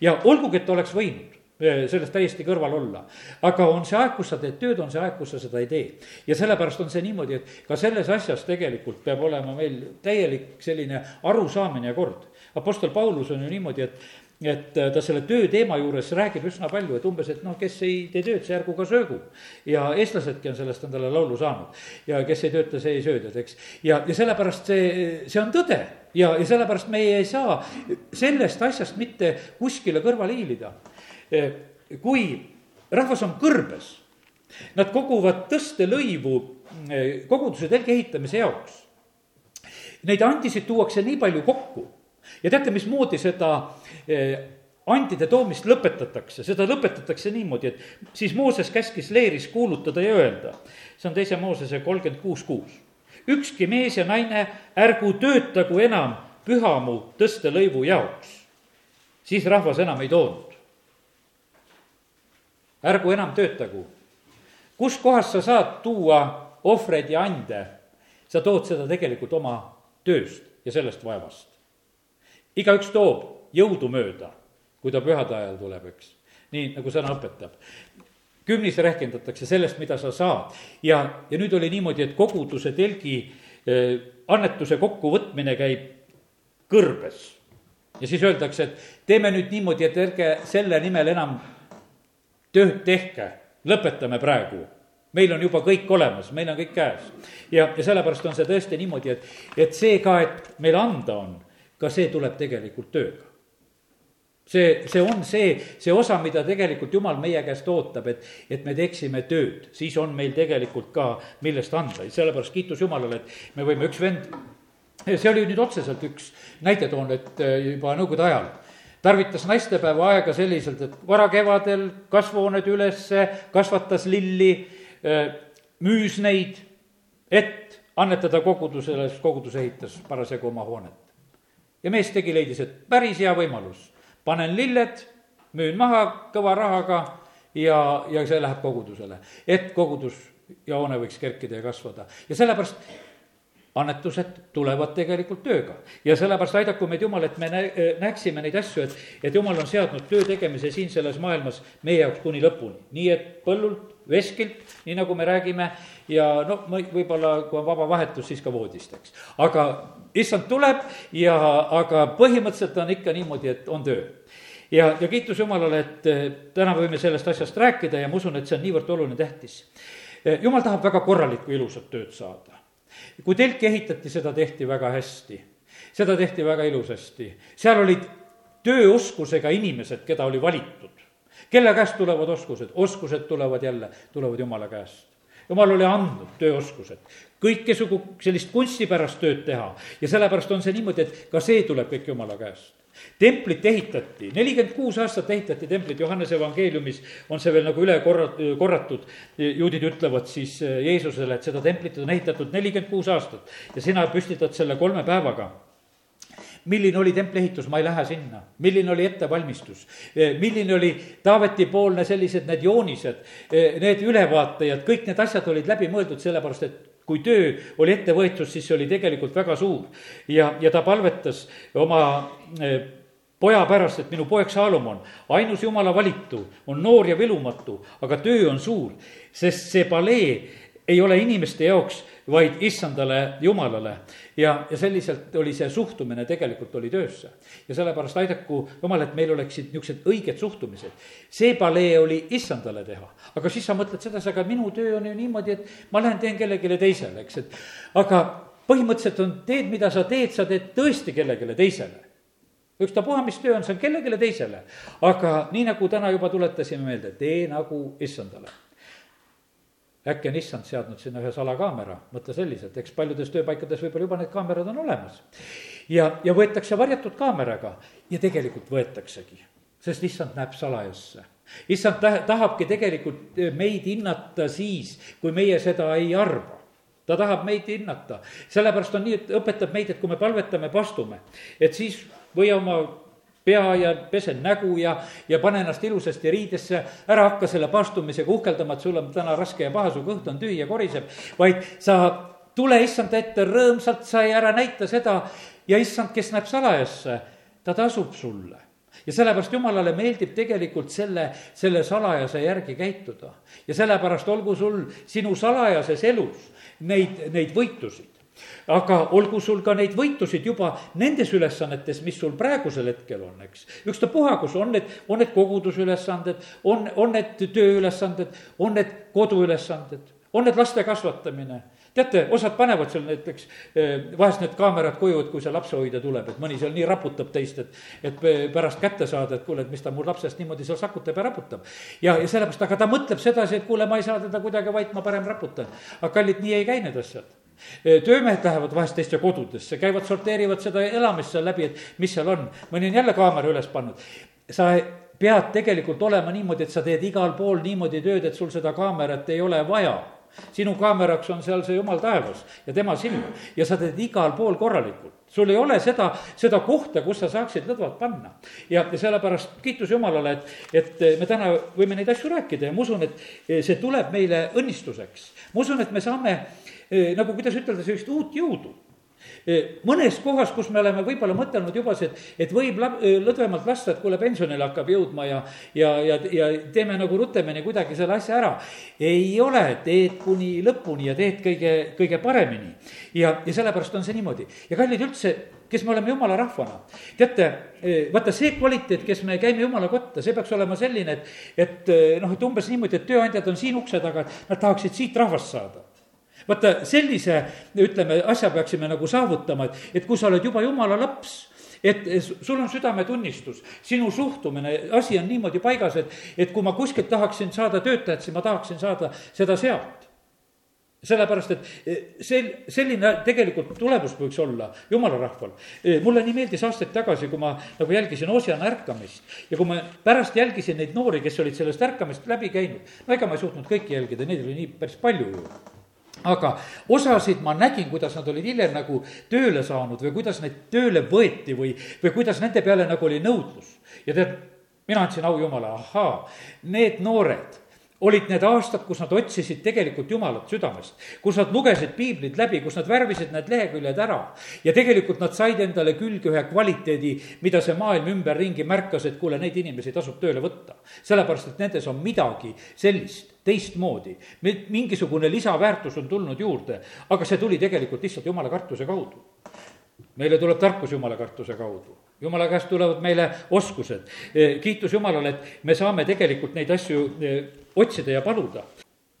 ja olgugi, et oleks võinud eh, sellest täiesti kõrval olla. aga on see aeg, kus sa teed tööd, on see aeg, kus sa seda ei tee. ja sellepärast on see niimoodi, et ka selles asjas tegelikult peab olema meil täielik selline arusaamine ja kord. Apostel Paulus on ju niimoodi, et et ta selle töö teema juures räägib üsna palju, et umbes, et noh, kes ei tee tööd, see ärgu ka söögu. ja eestlasedki on sellest endale laulu saanud ja kes ei tööta, see ei söö, tead, eks. ja, ja sellepärast see, see on tõde ja, ja sellepärast meie ei saa sellest asjast mitte kuskile kõrvale hiilida. kui rahvas on kõrbes, nad koguvad tõstelõivu koguduse telgi ehitamise jaoks. Neid andisid tuuakse nii palju kokku ja teate, mismoodi seda eh, andide toomist lõpetatakse, seda lõpetatakse niimoodi, et siis Mooses käskis leeris kuulutada ja öelda. see on teise Moosese kolmkümmend kuus kuus. ükski mees ja naine ärgu töötagu enam pühamu tõstelõivu jaoks. siis rahvas enam ei toonud. ärgu enam töötagu. kuskohast sa saad tuua ohvreid ja ande? sa tood seda tegelikult oma tööst ja sellest vaevast igaüks toob jõudumööda, kui ta pühade ajal tuleb, eks. nii nagu sõna õpetab. kümnis rehkendatakse sellest, mida sa saad ja, ja nüüd oli niimoodi, et koguduse telgi eh, annetuse kokkuvõtmine käib kõrbes. ja siis öeldakse, et teeme nüüd niimoodi, et ärge selle nimel enam tööd tehke, lõpetame praegu meil on juba kõik olemas, meil on kõik käes. ja, ja sellepärast on see tõesti niimoodi, et, et see ka, et meil anda on, ka see tuleb tegelikult tööga. see, see on see, see osa, mida tegelikult Jumal meie käest ootab, et, et me teeksime tööd, siis on meil tegelikult ka, millest anda, sellepärast kiitus Jumalale, et me võime, üks vend, see oli nüüd otseselt üks näide toon, et äh, juba nõukogude ajal tarvitas naistepäeva aega selliselt, et varakevadel kasvuhooned ülesse, kasvatas lilli, äh, müüs neid, et annetada kogudusele, siis kogudus ehitas parasjagu oma hoonet. Ja mees tegi, leidis, et päris hea võimalus, panen lilled, müün maha kõva rahaga ja, ja see läheb kogudusele, et kogudus ja hoone võiks kerkida ja kasvada ja sellepärast annetused tulevad tegelikult tööga. ja sellepärast aidaku meid Jumal, et me nä-, näeksime neid asju, et, et Jumal on seadnud töö tegemise siin selles maailmas meie jaoks kuni lõpuni. nii et põllult, veskilt, nii nagu me räägime, ja no võib-olla, kui on vaba vahetus, siis ka voodist, eks. aga issand tuleb ja, aga põhimõtteliselt on ikka niimoodi, et on töö ja, ja kiitus Jumalale, et eh, täna võime sellest asjast rääkida ja ma usun, et see on niivõrd oluline, tähtis. Eh, Jumal tahab väga korralikku, ilusat tööd saada kui telki ehitati, seda tehti väga hästi. seda tehti väga ilusasti. seal olid tööoskusega inimesed, keda oli valitud. Kelle käest tulevad oskused? oskused tulevad jälle, tulevad Jumala käest. Jumal oli andnud tööoskused, kõikesugu sellist kunstipärast tööd teha. Ja sellepärast on see niimoodi, et ka see tuleb kõik Jumala käest. Templit ehitati, nelikümmend kuus aastat ehitati templit, Johannese evangeeliumis on see veel nagu üle korra-, korratud. juudid ütlevad siis eh, Jeesusele, et seda templit on ehitatud nelikümmend kuus aastat. Ja sina püstitad selle kolme päevaga milline oli templi ehitus, ma ei lähe sinna. milline oli ettevalmistus, eh, milline oli Taaveti-poolne sellised need joonised, eh, need ülevaatajad, kõik need asjad olid läbi mõeldud, sellepärast et kui töö oli ette võetud, siis see oli tegelikult väga suur. ja, ja ta palvetas oma eh, poja pärast, et minu poeg Saalomon, ainus jumala valitu, on noor ja vilumatu, aga töö on suur, sest see palee ei ole inimeste jaoks, vaid issandale Jumalale. ja, ja selliselt oli see suhtumine tegelikult oli töösse. ja sellepärast aidaku Jumal, et meil oleksid niisugused õiged suhtumised. see palee oli issandale teha, aga siis sa mõtled sedasi, aga minu töö on ju niimoodi, et ma lähen teen kellelegi teisele, eks, et aga põhimõtteliselt on, teed, mida sa teed, sa teed tõesti kellelegi teisele ükstapuha, mis töö on, see on kellelegi teisele. aga nii, nagu täna juba tuletasime meelde, tee nagu issandale äkki on issand seadnud sinna ühe salakaamera, mõtle selliselt, eks paljudes tööpaikades võib-olla juba need kaamerad on olemas. ja, ja võetakse varjatud kaameraga. Ja tegelikult võetaksegi, sest issand näeb salajasse. Issand tahabki tegelikult meid hinnata siis, kui meie seda ei arva. Ta tahab meid hinnata, sellepärast on nii, et õpetab meid, et kui me palvetame, pastume, et siis või oma pea ja pesen nägu ja, ja pane ennast ilusasti riidesse, ära hakka selle paastumisega uhkeldama, et sul on täna raske ja paha, su kõht on tühi ja koriseb, vaid sa tule issand ette rõõmsalt, sa ei ära näita seda ja issand, kes näeb salajasse, ta tasub sulle. Ja sellepärast jumalale meeldib tegelikult selle, selle salajase järgi käituda. ja sellepärast olgu sul sinu salajases elus neid, neid võitusid aga olgu sul ka neid võitusid juba nendes ülesannetes, mis sul praegusel hetkel on, eks. ükstapuha, kus on need, on need kogudusülesanded, on, on need tööülesanded, on need koduülesanded, on need laste kasvatamine teate, osad panevad seal näiteks eh, vahest need kaamerad koju, et kui see lapsehoidja tuleb, et mõni seal nii raputab teist, et, et pärast kätte saada, et kuule, et mis ta mul lapsest niimoodi seal sakutab ja raputab. ja, ja sellepärast, aga ta mõtleb sedasi, et kuule, ma ei saa teda kuidagi vait, ma parem raputan. aga kallid, nii ei käi need asjad töömehed lähevad vahest teiste kodudesse, käivad, sorteerivad seda elamist seal läbi, et mis seal on. mõni on jälle kaamera üles pannud. sa pead tegelikult olema niimoodi, et sa teed igal pool niimoodi tööd, et sul seda kaamerat ei ole vaja sinu kaameraks on seal see jumal taevas ja tema silm ja sa teed igal pool korralikult. sul ei ole seda, seda kohta, kus sa saaksid lõdvalt panna. ja, ja sellepärast kiitus Jumalale, et, et me täna võime neid asju rääkida ja ma usun, et see tuleb meile õnnistuseks. ma usun, et me saame Eh, nagu kuidas ütelda, sellist uut jõudu eh, mõnes kohas, kus me oleme võib-olla mõtelnud juba see, et, et võib la-, eh, lõdvemalt lasta, et kuule, pensionile hakkab jõudma ja, ja, ja, ja teeme nagu rutemini kuidagi selle asja ära. ei ole, teed kuni lõpuni ja teed kõige, kõige paremini. ja, ja sellepärast on see niimoodi. ja kallid üldse, kes me oleme jumala rahvana. teate, vaata see kvaliteet, kes me käime jumala kotta, see peaks olema selline, et, et noh, et umbes niimoodi, et tööandjad on siin ukse taga, et nad tahaksid siit rahvast saada vaata, sellise, ütleme, asja peaksime nagu saavutama, et, et kui sa oled juba jumala laps et sul on südametunnistus, sinu suhtumine, asi on niimoodi paigas, et, et kui ma kuskilt tahaksin saada töötajat, siis ma tahaksin saada seda sealt sellepärast, et e, sel-, selline tegelikult tulemus võiks olla jumala rahval. E, mulle nii meeldis aastaid tagasi, kui ma nagu jälgisin Ossiana ärkamist ja kui ma pärast jälgisin neid noori, kes olid sellest ärkamist läbi käinud, no ega ma ei suutnud kõiki jälgida, neid oli nii päris palju ju aga osasid ma nägin, kuidas nad olid hiljem nagu tööle saanud või kuidas neid tööle võeti või, või kuidas nende peale nagu oli nõudlus. ja tead, mina andsin au Jumala, ahaa, need noored olid need aastad, kus nad otsisid tegelikult Jumalat südamest, kus nad lugesid piiblit läbi, kus nad värvisid need leheküljed ära. ja tegelikult nad said endale külge ühe kvaliteedi, mida see maailm ümberringi märkas, et kuule, neid inimesi tasub tööle võtta. sellepärast, et nendes on midagi sellist, teistmoodi, mingisugune lisaväärtus on tulnud juurde, aga see tuli tegelikult lihtsalt Jumala kartuse kaudu meile tuleb tarkus Jumala kartuse kaudu. Jumala käest tulevad meile oskused. kiitus Jumalale, et me saame tegelikult neid asju otsida ja paluda.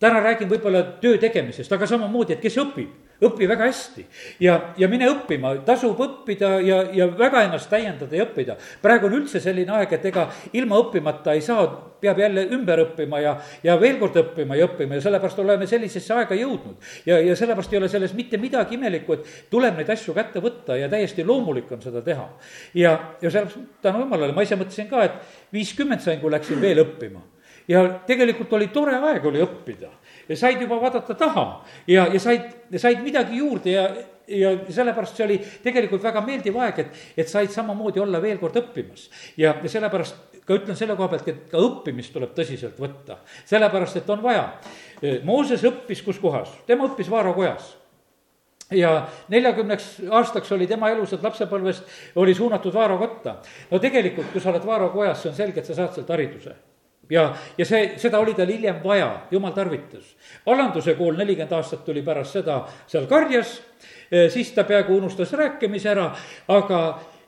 Täna räägin võib-olla töö tegemisest, aga samamoodi, et kes õpib, õpi väga hästi. ja, ja mine õppima, tasub õppida ja, ja väga ennast täiendada ja õppida. praegu on üldse selline aeg, et ega ilma õppimata ei saa, peab jälle ümber õppima ja, ja veel kord õppima ja õppima ja sellepärast oleme sellisesse aega jõudnud. ja, ja sellepärast ei ole selles mitte midagi imelikku, et tuleb neid asju kätte võtta ja täiesti loomulik on seda teha. ja, ja sellepärast tänu jumalale, ma ise mõtlesin ka, et viiskümmend sain, kui läksin veel õppima ja tegelikult oli tore aeg oli õppida ja said juba vaadata taha ja, ja said, said midagi juurde ja, ja sellepärast see oli tegelikult väga meeldiv aeg, et, et said samamoodi olla veel kord õppimas. ja, ja sellepärast ka ütlen selle koha pealt, et ka õppimist tuleb tõsiselt võtta, sellepärast et on vaja. Mooses õppis kus kohas, tema õppis Vaaro kojas ja neljakümneks aastaks oli tema elusat lapsepõlvest, oli suunatud Vaaro kotta. no tegelikult, kui sa oled Vaaro kojas, see on selge, et sa saad sealt hariduse ja, ja see, seda oli tal hiljem vaja, jumal tarvitas. alanduse kool nelikümmend aastat tuli pärast seda seal karjas, eh, siis ta peaaegu unustas rääkimise ära, aga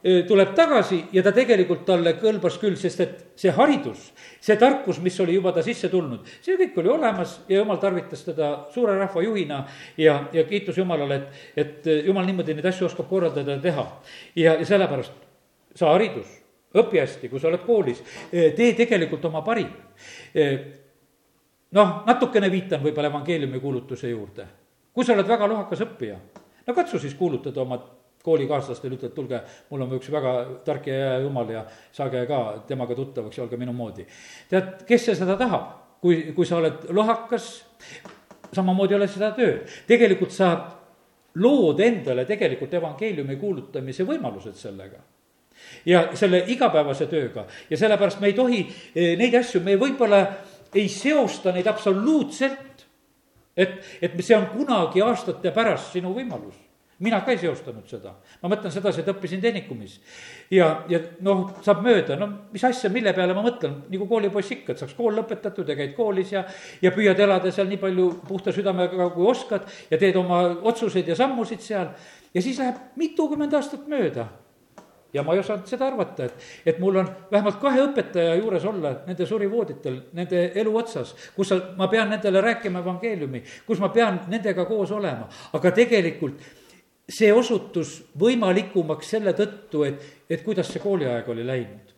eh, tuleb tagasi ja ta tegelikult talle kõlbas küll, sest et see haridus, see tarkus, mis oli juba ta sisse tulnud, see kõik oli olemas ja jumal tarvitas teda suure rahva juhina ja, ja kiitus Jumalale, et, et jumal niimoodi neid asju oskab korraldada ja teha. ja, ja sellepärast see haridus õpi hästi, kui sa oled koolis, eh, tee tegelikult oma parim. Eh, noh, natukene viitan võib-olla evangeeliumi kuulutuse juurde. kui sa oled väga lohakas õppija, no katsu siis kuulutada oma koolikaaslastele, ütle, et tulge, mul on üks väga tark ja hea jumal ja saage ka temaga tuttavaks ja olge minu moodi. tead, kes see seda tahab, kui, kui sa oled lohakas, samamoodi ole seda tööd. tegelikult sa lood endale tegelikult evangeeliumi kuulutamise võimalused sellega ja selle igapäevase tööga ja sellepärast me ei tohi eh, neid asju, me võib-olla ei seosta neid absoluutselt, et, et see on kunagi aastate pärast sinu võimalus mina ka ei seostanud seda, ma mõtlen sedasi, et õppisin tehnikumis. ja, ja noh, saab mööda, no mis asja, mille peale ma mõtlen, nagu koolipoiss ikka, et saaks kool lõpetatud ja käid koolis ja. ja püüad elada seal nii palju puhta südamega, kui oskad ja teed oma otsuseid ja sammusid seal. ja siis läheb mitukümmend aastat mööda ja ma ei osanud seda arvata, et, et mul on vähemalt kahe õpetaja juures olla nende surivooditel, nende elu otsas, kus sa, ma pean nendele rääkima evangeeliumi, kus ma pean nendega koos olema, aga tegelikult see osutus võimalikumaks selle tõttu, et, et kuidas see kooliaeg oli läinud.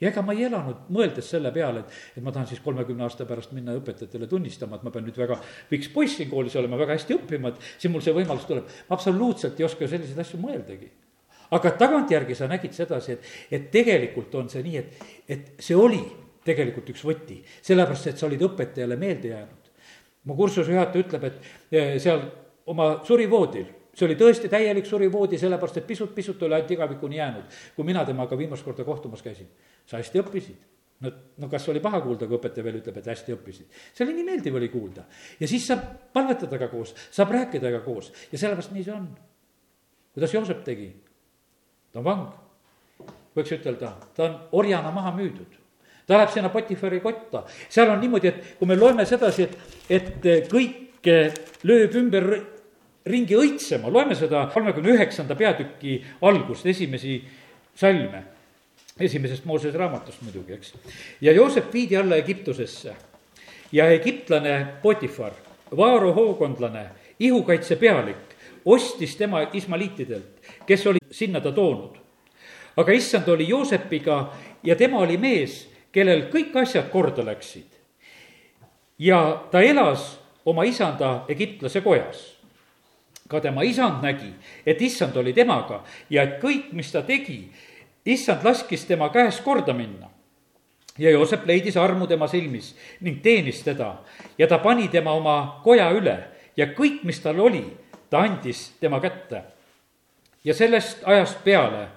ja ega ma ei elanud mõeldes selle peale, et, et ma tahan siis kolmekümne aasta pärast minna õpetajatele tunnistama, et ma pean nüüd väga piks poiss siin koolis olema, väga hästi õppima, et siis mul see võimalus tuleb. ma absoluutselt ei oska selliseid asju mõeldagi aga tagantjärgi sa nägid sedasi, et, et tegelikult on see nii, et, et see oli tegelikult üks võti, sellepärast et sa olid õpetajale meelde jäänud. mu kursuse juhataja ütleb, et eh, seal oma surivoodil, see oli tõesti täielik surivoodi, sellepärast et pisut-pisut oli ainult igavikuni jäänud, kui mina temaga viimast korda kohtumas käisin. sa hästi õppisid no, no kas oli paha kuulda, kui õpetaja veel ütleb, et hästi õppisid. see oli nii meeldiv oli kuulda ja siis saab palvetada ka koos, saab rääkida ka koos ja sellepärast nii see on. kuidas Joosep tegi, ta on vang, võiks ütelda, ta on orjana maha müüdud. Ta läheb sinna Potifari kotta, seal on niimoodi, et kui me loeme sedasi, et, et kõik lööb ümber ringi õitsema, loeme seda kolmekümne üheksanda peatüki algust, esimesi salme, esimesest Moosese raamatust muidugi, eks. ja Joosep viidi alla Egiptusesse. Ja egiptlane Potifar, Vaaro hoogondlane, ihukaitse pealik, ostis tema ismaliitidelt, kes oli sinna ta toonud. aga issand oli Joosepiga ja tema oli mees, kellel kõik asjad korda läksid. ja ta elas oma isanda egiptlase kojas. ka tema isand nägi, et issand oli temaga ja et kõik, mis ta tegi, issand laskis tema käest korda minna ja Joosep leidis armu tema silmis ning teenis teda ja ta pani tema oma koja üle ja kõik, mis tal oli, ta andis tema kätte. ja sellest ajast peale,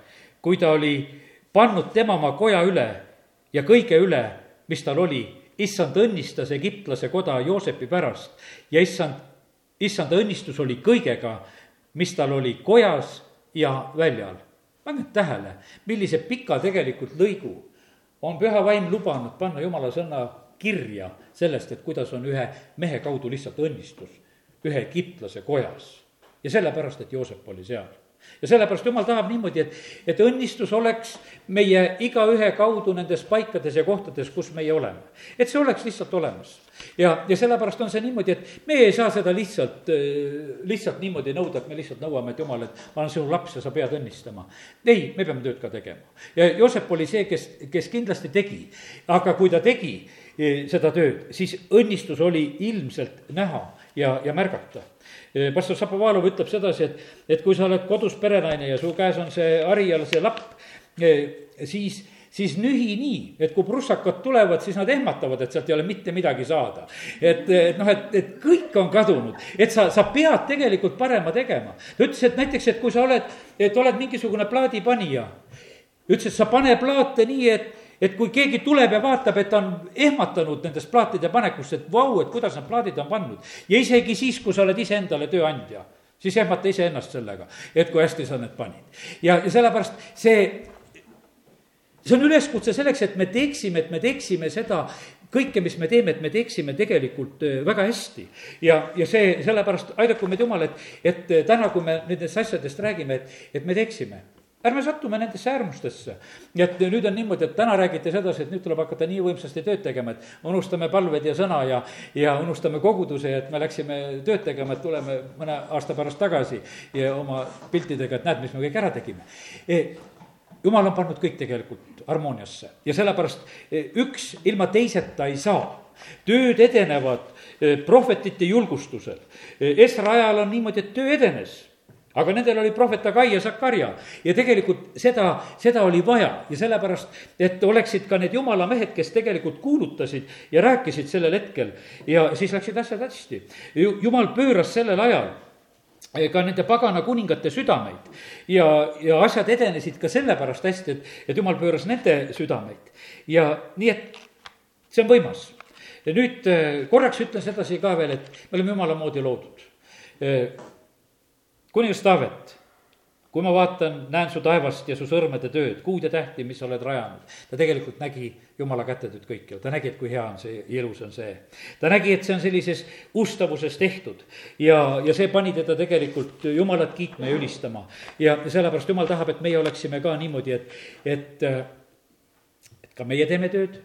kui ta oli pannud tema oma koja üle ja kõige üle, mis tal oli, issand õnnistas egiptlase koda Joosepi pärast ja issand, issanda õnnistus oli kõigega, mis tal oli kojas ja väljal. pange tähele, millise pika tegelikult lõigu on püha vaim lubanud panna jumala sõna kirja sellest, et kuidas on ühe mehe kaudu lihtsalt õnnistus ühe egiptlase kojas. Ja sellepärast, et Joosep oli seal ja sellepärast jumal tahab niimoodi, et, et õnnistus oleks meie igaühe kaudu nendes paikades ja kohtades, kus meie oleme. et see oleks lihtsalt olemas. ja, ja sellepärast on see niimoodi, et me ei saa seda lihtsalt, lihtsalt niimoodi nõuda, et me lihtsalt nõuame, et jumal, et ma olen sinu laps ja sa pead õnnistama. ei, me peame tööd ka tegema. ja Joosep oli see, kes, kes kindlasti tegi, aga kui ta tegi eh, seda tööd, siis õnnistus oli ilmselt näha ja, ja märgata pastor Šapovalov ütleb sedasi, et, et kui sa oled kodus perenaine ja su käes on see hari all see lapp, siis, siis nühi nii, et kui prussakad tulevad, siis nad ehmatavad, et sealt ei ole mitte midagi saada. et, et noh, et, et kõik on kadunud, et sa, sa pead tegelikult parema tegema. ta ütles, et näiteks, et kui sa oled, et oled mingisugune plaadipanija, ütles, et sa pane plaate nii, et et kui keegi tuleb ja vaatab, et ta on ehmatanud nendest plaatide panekust, et vau, et kuidas need plaadid on pannud. ja isegi siis, kui sa oled iseendale tööandja, siis ehmata iseennast sellega, et kui hästi sa need panid. ja, ja sellepärast see, see on üleskutse selleks, et me teeksime, et me teeksime seda kõike, mis me teeme, et me teeksime tegelikult äh, väga hästi. ja, ja see, sellepärast aidaku meid Jumal, et, et täna, kui me nendest asjadest räägime, et, et me teeksime ärme sattume nendesse äärmustesse. et nüüd on niimoodi, et täna räägiti sedasi, et nüüd tuleb hakata nii võimsasti tööd tegema, et unustame palved ja sõna ja, ja unustame koguduse, et me läksime tööd tegema, et tuleme mõne aasta pärast tagasi ja oma piltidega, et näed, mis me kõik ära tegime e, jumal on pannud kõik tegelikult harmooniasse ja sellepärast e, üks ilma teiseta ei saa. tööd edenevad e, prohvetite julgustusel. Esra ajal on niimoodi, et töö edenes aga nendel oli prohvet Agai ja Sakarja ja tegelikult seda, seda oli vaja. Ja sellepärast, et oleksid ka need jumala mehed, kes tegelikult kuulutasid ja rääkisid sellel hetkel. Ja siis läksid asjad hästi. jumal pööras sellel ajal ka nende pagana kuningate südameid. Ja, ja asjad edenesid ka sellepärast hästi, et, et jumal pööras nende südameid. Ja nii, et see on võimas. ja nüüd eh, korraks ütlen sedasi ka veel, et me oleme jumala moodi loodud. Eh, kuningas Taavet, kui ma vaatan, näen su taevast ja su sõrmede tööd, kuud ja tähti, mis sa oled rajanud. ta tegelikult nägi jumala kätetööd kõikjal, ta nägi, et kui hea on see ja ilus on see. ta nägi, et see on sellises ustavuses tehtud ja, ja see pani teda tegelikult jumalat kiitma ja ülistama. ja sellepärast jumal tahab, et meie oleksime ka niimoodi, et, et, et ka meie teeme tööd.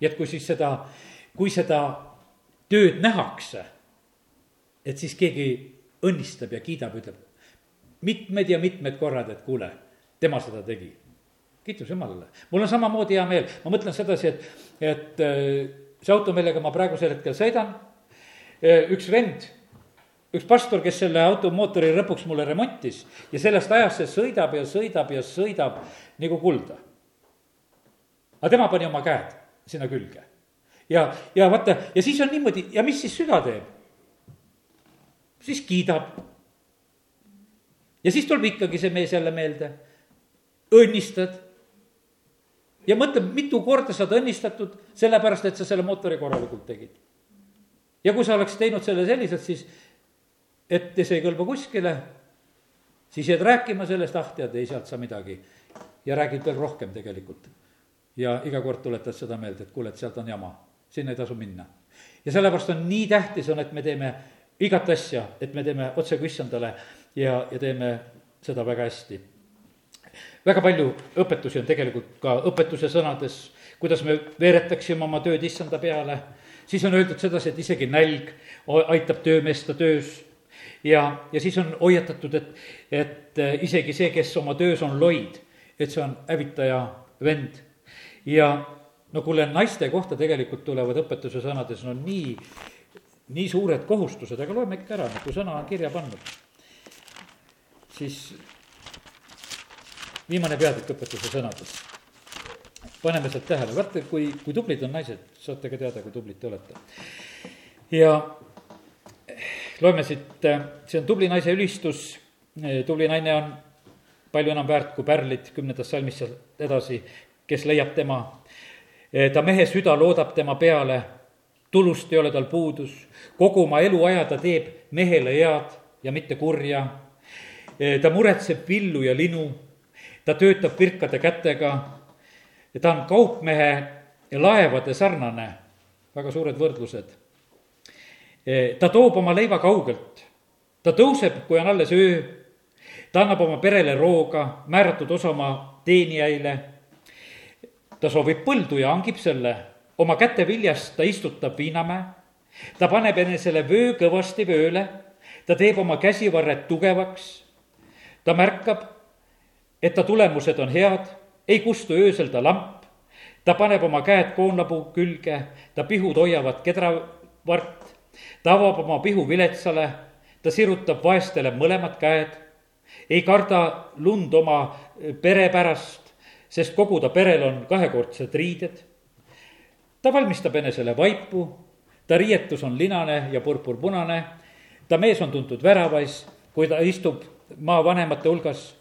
ja et kui siis seda, kui seda tööd nähakse, et siis keegi õnnistab ja kiidab, ütleb mitmed ja mitmed korrad, et kuule, tema seda tegi. kiitus Jumalale. mul on samamoodi hea meel, ma mõtlen sedasi, et, et äh, see auto, millega ma praegusel hetkel sõidan, äh, üks vend, üks pastor, kes selle auto mootori lõpuks mulle remontis ja sellest ajast see sõidab ja sõidab ja sõidab nagu kulda. aga tema pani oma käed sinna külge. ja, ja vaata, ja siis on niimoodi ja mis siis süda teeb? Siis kiidab. ja siis tuleb ikkagi see mees jälle meelde, õnnistad. ja mõtle, mitu korda sa oled õnnistatud, sellepärast et sa selle mootori korralikult tegid. ja kui sa oleks teinud selle selliselt, siis et see ei kõlba kuskile, siis jääd rääkima sellest, ah tead, ei sealt saa midagi. ja räägid veel rohkem tegelikult. ja iga kord tuletad seda meelde, et kuule, et sealt on jama, sinna ei tasu minna. ja sellepärast on nii tähtis on, et me teeme igat asja, et me teeme otse kui issandale ja, ja teeme seda väga hästi. väga palju õpetusi on tegelikult ka õpetuse sõnades, kuidas me veeretaksime oma tööd issanda peale, siis on öeldud sedasi, et isegi nälg aitab töömeest töös ja, ja siis on hoiatatud, et, et äh, isegi see, kes oma töös on loid, et see on hävitaja vend. ja no kuule, naiste kohta tegelikult tulevad õpetuse sõnades no nii nii suured kohustused, aga loeme ikka ära, kui sõna on kirja pannud. siis viimane peatükk õpetuse sõnades. paneme sealt tähele, vaata, kui, kui tublid on naised, saate ka teada, kui tublid te olete. ja loeme siit, see on tubli naise ülistus, tubli naine on palju enam väärt kui pärlid, kümnendast salmist sealt edasi, kes leiab tema. ta mehe süda loodab tema peale, tulust ei ole tal puudus, kogu oma eluaja ta teeb mehele head ja mitte kurja. ta muretseb villu ja linu, ta töötab virkade kätega, ta on kaupmehe ja laevade sarnane, väga suured võrdlused. ta toob oma leiva kaugelt, ta tõuseb, kui on alles öö. Ta annab oma perele rooga, määratud osa oma teenijaile. ta soovib põldu ja hangib selle, oma käte viljast ta istutab viinamäe. ta paneb enesele vöö kõvasti vööle, ta teeb oma käsivarred tugevaks. ta märkab, et ta tulemused on head, ei kustu öösel ta lamp. ta paneb oma käed koonlapuu külge, ta pihud hoiavad kedravart. ta avab oma pihu viletsale, ta sirutab vaestele mõlemad käed ei karda lund oma pere pärast, sest kogu ta perel on kahekordsed riided. Ta valmistab enesele vaipu, ta riietus on linane ja purpurpunane, ta mees on tuntud väravais, kui ta istub maavanemate hulgas.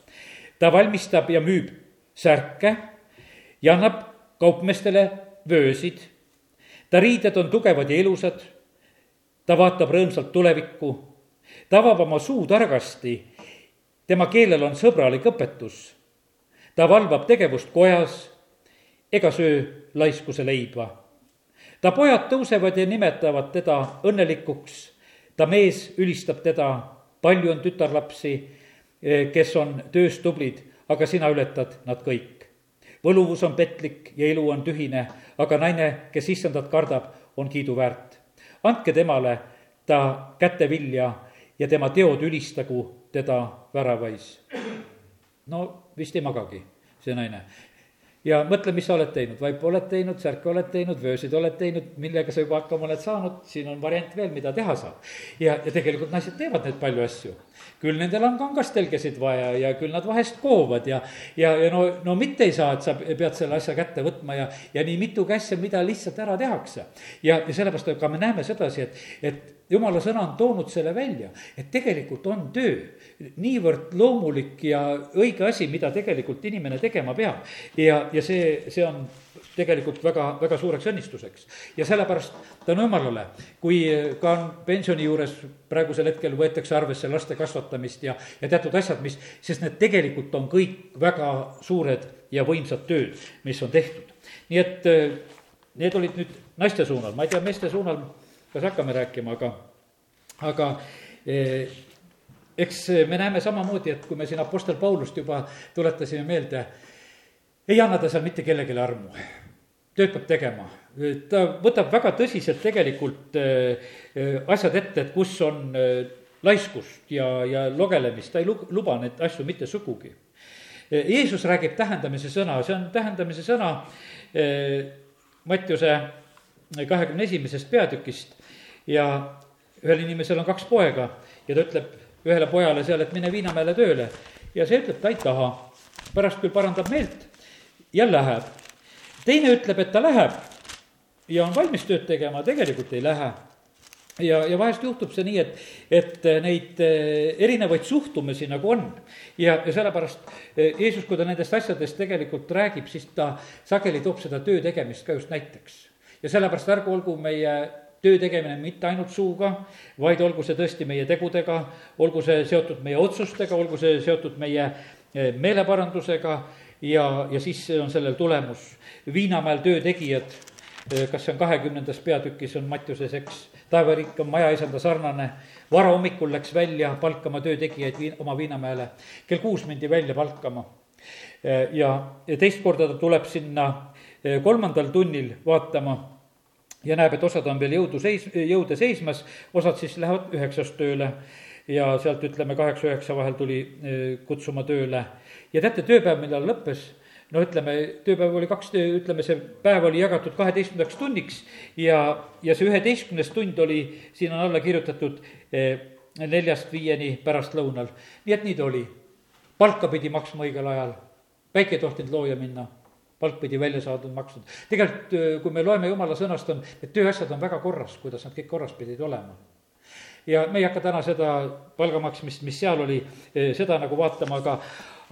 ta valmistab ja müüb särke ja annab kaupmeestele vöösid. ta riided on tugevad ja ilusad, ta vaatab rõõmsalt tulevikku, ta avab oma suu targasti tema keelel on sõbralik õpetus. ta valvab tegevust kojas ega söö laiskuse leiba. Ta pojad tõusevad ja nimetavad teda õnnelikuks. ta mees ülistab teda, palju on tütarlapsi, eh, kes on töös tublid, aga sina ületad nad kõik. võluvus on petlik ja ilu on tühine, aga naine, kes issandat kardab, on kiiduväärt. andke temale ta kätevilja ja tema teod ülistagu teda väravais. no vist ei magagi, see naine. Ja mõtle, mis sa oled teinud, vaipu oled teinud, särke oled teinud, vöösid oled teinud, millega sa juba hakkama oled saanud, siin on variant veel, mida teha saab. ja, ja tegelikult naised teevad neid palju asju. küll nendel on kangastelgesid vaja ja küll nad vahest koovad ja, ja, ja no, no mitte ei saa, et sa pead selle asja kätte võtma ja, ja nii mitu asja, mida lihtsalt ära tehakse. ja, ja sellepärast, aga me näeme sedasi, et, et jumala sõna on toonud selle välja, et tegelikult on töö niivõrd loomulik ja õige asi, mida tegelikult inimene tegema peab. ja, ja see, see on tegelikult väga, väga suureks õnnistuseks. ja sellepärast tänu jumalale, kui ka on pensioni juures praegusel hetkel võetakse arvesse laste kasvatamist ja, ja teatud asjad, mis, sest need tegelikult on kõik väga suured ja võimsad tööd, mis on tehtud. nii et need olid nüüd naiste suunal, ma ei tea, meeste suunal kas hakkame rääkima, aga, aga eh, eks me näeme samamoodi, et kui me siin Apostel Paulust juba tuletasime meelde, ei anna ta seal mitte kellelegi armu, tööd peab tegema. ta võtab väga tõsiselt tegelikult eh, asjad ette, et kus on eh, laiskust ja, ja logelemist, ta ei luba neid asju mitte sugugi. Jeesus räägib tähendamise sõna, see on tähendamise sõna Mattiuse kahekümne esimesest peatükist ja ühel inimesel on kaks poega ja ta ütleb ühele pojale seal, et mine Viinamäele tööle. ja see ütleb, ta ei taha. pärast küll parandab meelt ja läheb. teine ütleb, et ta läheb ja on valmis tööd tegema, tegelikult ei lähe ja, ja vahest juhtub see nii, et, et neid eh, erinevaid suhtumisi nagu on. ja, ja sellepärast eh, Jeesus, kui ta nendest asjadest tegelikult räägib, siis ta sageli toob seda töö tegemist ka just näiteks. ja sellepärast ärgu olgu meie töö tegemine mitte ainult suuga, vaid olgu see tõesti meie tegudega, olgu see seotud meie otsustega, olgu see seotud meie eh, meeleparandusega ja, ja siis on sellel tulemus. Viinamäel töötegijad, eh, kas see on kahekümnendas peatükis, on Mattiuses, eks, taevariik on majaisanda sarnane, varahommikul läks välja palkama töötegijaid viin-, oma Viinamäele, kell kuus mindi välja palkama. Eh, ja teist korda ta tuleb sinna kolmandal tunnil vaatama ja näeb, et osad on veel jõudu seis-, jõude seismas, osad siis lähevad üheksast tööle ja sealt ütleme kaheksa-üheksa vahel tuli e, kutsuma tööle. ja teate, tööpäev, millal lõppes, no ütleme, tööpäev oli kaks, ütleme, see päev oli jagatud kaheteistkümnendaks tunniks ja, ja see üheteistkümnes tund oli, siin on alla kirjutatud e, neljast viieni pärastlõunal. nii et nii ta oli. palka pidi maksma õigel ajal, päike ei tohtinud looja minna palk pidi välja saadud, makstud. tegelikult, kui me loeme jumala sõnast, on, need tööasjad on väga korras, kuidas nad kõik korras pidid olema. ja me ei hakka täna seda palga maksmist, mis seal oli, seda nagu vaatama, aga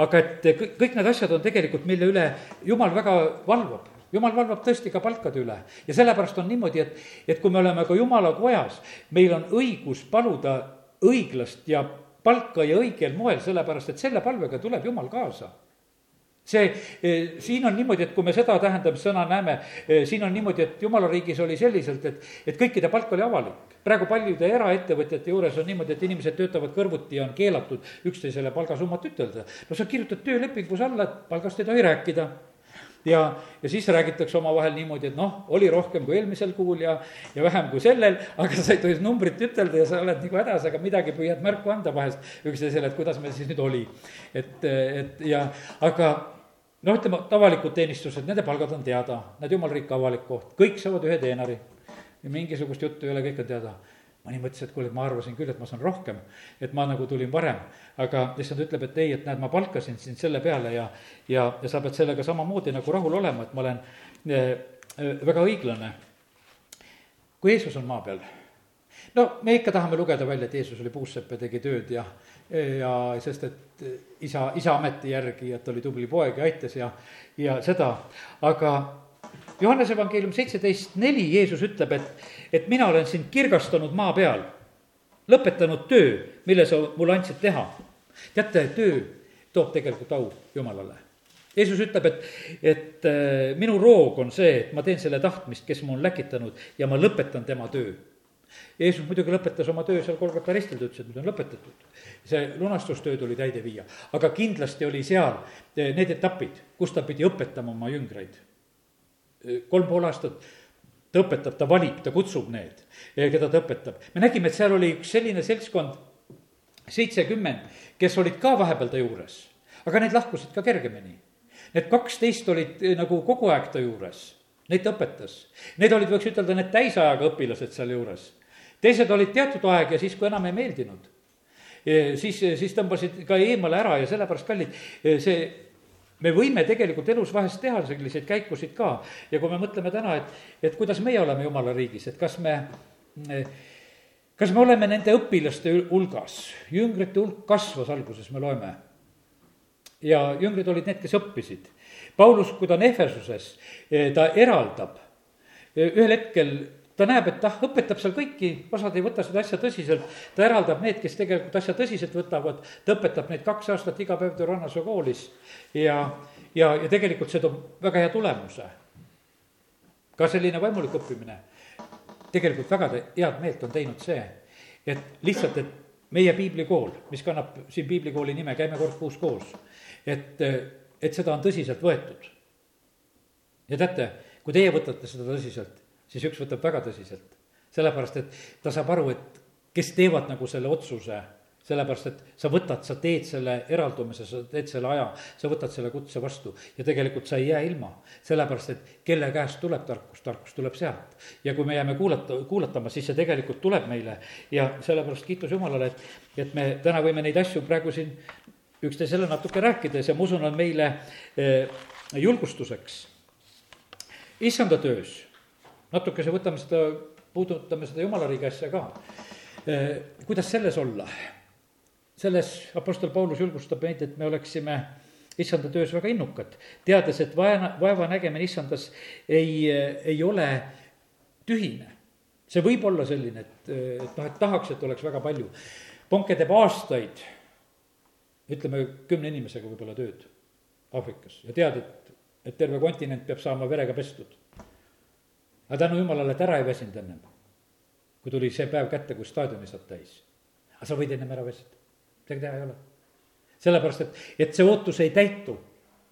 aga et kõik need asjad on tegelikult, mille üle jumal väga valvab jumal valvab tõesti ka palkade üle ja sellepärast on niimoodi, et, et kui me oleme ka jumala kojas, meil on õigus paluda õiglast ja palka ja õigel moel, sellepärast et selle palvega tuleb jumal kaasa see, eh, siin on niimoodi, et kui me seda tähendamissõna näeme, eh, siin on niimoodi, et jumala riigis oli selliselt, et, et kõikide palk oli avalik. praegu paljude eraettevõtjate juures on niimoodi, et inimesed töötavad kõrvuti ja on keelatud üksteisele palgasummat ütelda. no sa kirjutad töölepingus alla, et palgast ei tohi rääkida ja, ja siis räägitakse omavahel niimoodi, et noh, oli rohkem kui eelmisel kuul ja, ja vähem kui sellel, aga sa ei tohi numbrit ütelda ja sa oled nagu hädas, aga midagi püüad märku anda vahest üksteisele, et kuidas meil siis nüüd oli. et, et ja, aga noh, ütleme, avalikud teenistused, nende palgad on teada, nad jumal riik avalik koht, kõik saavad ühe teenari. mingisugust juttu ei ole, kõik on teada mõni mõtles, et kuule, et ma arvasin küll, et ma saan rohkem, et ma nagu tulin varem. aga issand ütleb, et ei, et näed, ma palkasin sind selle peale ja, ja, ja sa pead sellega samamoodi nagu rahul olema, et ma olen äh, väga õiglane. kui Jeesus on maa peal, no me ikka tahame lugeda välja, et Jeesus oli puussepp ja tegi tööd ja, ja sest, et isa, isa ameti järgi, et oli tubli poeg ja aitas ja, ja seda, aga Johannese evangeelium seitseteist neli, Jeesus ütleb, et, et mina olen sind kirgastanud maa peal, lõpetanud töö, mille sa mulle andsid teha. teate, töö toob tegelikult au Jumalale. Jeesus ütleb, et, et äh, minu roog on see, et ma teen selle tahtmist, kes mu on läkitanud ja ma lõpetan tema töö. Jeesus muidugi lõpetas oma töö seal Kolgata ristil, ta ütles, et nüüd on lõpetatud. see lunastustöö tuli täide viia, aga kindlasti oli seal äh, need etapid, kus ta pidi õpetama oma jüngreid kolm pool aastat ta õpetab, ta valib, ta kutsub need, keda ta õpetab. me nägime, et seal oli üks selline seltskond, seitsekümmend, kes olid ka vahepeal ta juures, aga need lahkusid ka kergemini. Need kaksteist olid eh, nagu kogu aeg ta juures, neid ta õpetas. Need olid, võiks ütelda, need täisajaga õpilased sealjuures. teised olid teatud aeg ja siis, kui enam ei meeldinud, eh, siis, siis tõmbasid ka eemale ära ja sellepärast, kallid, eh, see me võime tegelikult elus vahest teha selliseid käikusid ka ja kui me mõtleme täna, et, et kuidas meie oleme jumala riigis, et kas me, kas me oleme nende õpilaste hulgas, jüngrite hulk kasvas alguses, me loeme. ja jüngrid olid need, kes õppisid. Paulus, kui ta on Ehvesuses, ta eraldab ühel hetkel ta näeb, et ah, õpetab seal kõiki, osad ei võta seda asja tõsiselt, ta eraldab need, kes tegelikult asja tõsiselt võtavad, ta õpetab neid kaks aastat iga päev Türannase koolis ja, ja, ja tegelikult see toob väga hea tulemuse. ka selline vaimulik õppimine, tegelikult väga head meelt on teinud see, et lihtsalt, et meie piiblikool, mis kannab siin piiblikooli nime, käime kord kuus koos, et, et seda on tõsiselt võetud. ja teate, kui teie võtate seda tõsiselt, siis üks võtab väga tõsiselt. sellepärast, et ta saab aru, et kes teevad nagu selle otsuse, sellepärast et sa võtad, sa teed selle eraldumise, sa teed selle aja, sa võtad selle kutse vastu ja tegelikult sa ei jää ilma. sellepärast, et kelle käest tuleb tarkus, tarkus tuleb sealt. ja kui me jääme kuulata, kuulatama, siis see tegelikult tuleb meile ja sellepärast kiitus Jumalale, et, et me täna võime neid asju praegu siin üksteisele natuke rääkides ja ma usun, on meile eh, julgustuseks. issanda töös natukese võtame seda, puudutame seda jumala riigi asja ka. Kuidas selles olla? selles Apostel Paulus julgustab meid, et me oleksime issanda töös väga innukad, teades, et vaeva, vaeva nägemine issandas ei, ei ole tühine. see võib olla selline, et, et noh, et tahaks, et oleks väga palju. Ponke teeb aastaid, ütleme kümne inimesega võib-olla tööd Aafrikas ja tead, et, et terve kontinent peab saama verega pestud aga tänu jumalale, et ära ei väsinud ennem. kui tuli see päev kätte, kus staadioni saad täis. aga sa võid ennem ära väsida, midagi teha ei ole. sellepärast, et, et see ootus ei täitu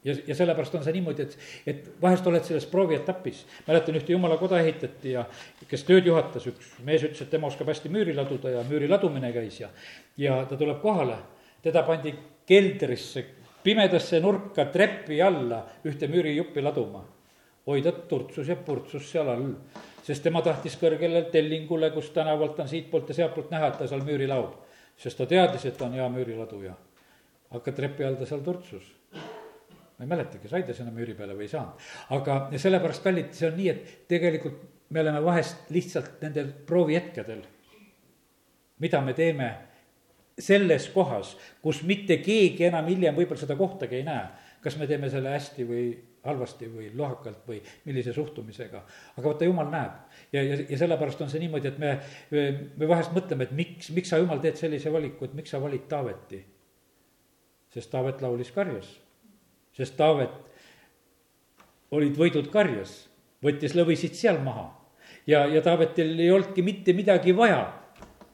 ja, ja sellepärast on see niimoodi, et, et vahest oled selles proovietapis. mäletan, ühte jumala koda ehitati ja kes tööd juhatas, üks mees ütles, et tema oskab hästi müüri laduda ja müüri ladumine käis ja, ja ta tuleb kohale, teda pandi keldrisse, pimedasse nurka trepi alla ühte müürijuppi laduma oi ta turtsus ja purtsus seal all, sest tema tahtis kõrgele tellingule, kus tänavalt on siitpoolt ja sealtpoolt näha, et ta seal müüri laob. sest ta teadis, et ta on hea müüriladuja. aga trepi all ta seal turtsus. ma ei mäletagi, sai ta sinna müüri peale või ei saanud. aga sellepärast, kallid, see on nii, et tegelikult me oleme vahest lihtsalt nendel proovihetkedel mida me teeme selles kohas, kus mitte keegi enam hiljem võib-olla seda kohtagi ei näe. kas me teeme selle hästi või halvasti või lohakalt või millise suhtumisega. aga vaata, jumal näeb. Ja, ja, ja sellepärast on see niimoodi, et me, me vahest mõtleme, et miks, miks sa, jumal, teed sellise valiku, et miks sa valid Taaveti. sest Taavet laulis karjas, sest Taavet olid võidud karjas, võttis lõvisid seal maha. Ja, ja Taavetil ei olnudki mitte midagi vaja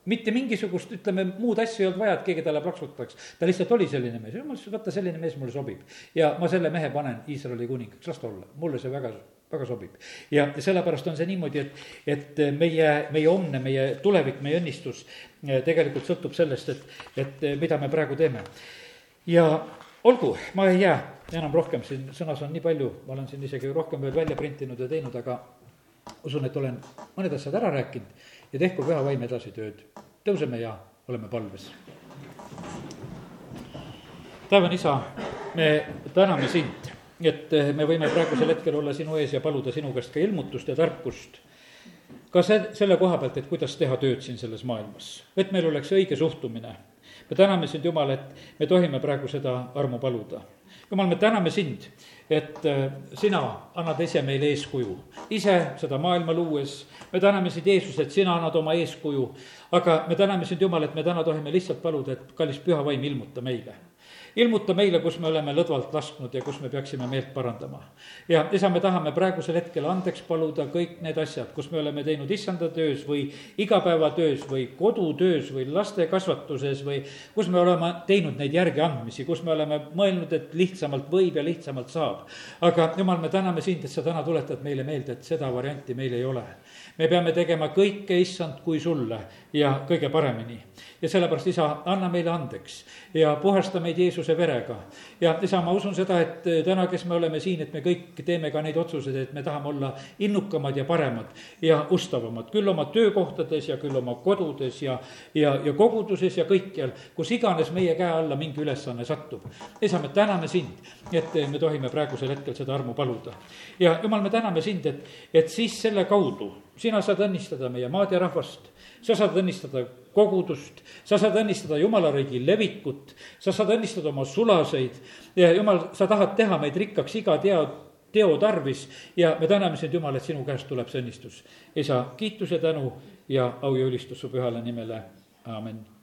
mitte mingisugust, ütleme, muud asja ei olnud vaja, et keegi talle plaksutaks. ta lihtsalt oli selline mees, jumal ütles, vaata, selline mees mulle sobib. ja ma selle mehe panen Iisraeli kuningaks, las ta olla, mulle see väga, väga sobib. ja sellepärast on see niimoodi, et, et meie, meie homne, meie tulevik, meie õnnistus eh, tegelikult sõltub sellest, et, et eh, mida me praegu teeme. ja olgu, ma ei jää enam rohkem, siin sõnas on nii palju, ma olen siin isegi rohkem veel välja printinud ja teinud, aga usun, et olen mõned asjad ära rääkinud ja tehku püha vaim edasi tööd. tõuseme ja oleme palves. taevane isa, me täname sind, et me võime praegusel hetkel olla sinu ees ja paluda sinu käest ka ilmutust ja tarkust ka see, selle koha pealt, et kuidas teha tööd siin selles maailmas, et meil oleks õige suhtumine. me täname sind, Jumal, et me tohime praegu seda armu paluda. Jumal, me täname sind, et äh, sina annad ise meile eeskuju, ise seda maailma luues. me täname sind, Jeesus, et sina annad oma eeskuju, aga me täname sind, Jumal, et me täna tohime lihtsalt paluda, et kallis püha vaim, ilmuta meile ilmuta meile, kus me oleme lõdvalt lasknud ja kus me peaksime meelt parandama. ja isa, me tahame praegusel hetkel andeks paluda kõik need asjad, kus me oleme teinud issanda töös või igapäevatöös või kodutöös või laste kasvatuses või kus me oleme teinud neid järgiandmisi, kus me oleme mõelnud, et lihtsamalt võib ja lihtsamalt saab. aga jumal, me täname sind, et sa täna tuletad meile meelde, et seda varianti meil ei ole. me peame tegema kõike, issand, kui sulle ja kõige paremini ja sellepärast, isa, anna meile andeks ja puhasta meid Jeesuse verega. ja isa, ma usun seda, et eh, täna, kes me oleme siin, et me kõik teeme ka neid otsuseid, et me tahame olla innukamad ja paremad ja ustavamad, küll oma töökohtades ja küll oma kodudes ja, ja, ja koguduses ja kõikjal, kus iganes meie käe alla mingi ülesanne satub. isa, me täname sind, et eh, me tohime praegusel hetkel seda armu paluda. ja jumal, me täname sind, et, et siis selle kaudu sina saad õnnistada meie maad ja rahvast, sa saad õnnistada kogudust, sa saad õnnistada jumala riigi levikut, sa saad õnnistada oma sulaseid ja jumal, sa tahad teha meid rikkaks iga teo, teo tarvis ja me täname sind, Jumal, et sinu käest tuleb see õnnistus. isa, kiitus ja tänu ja au ja ülistus su pühale nimele, amin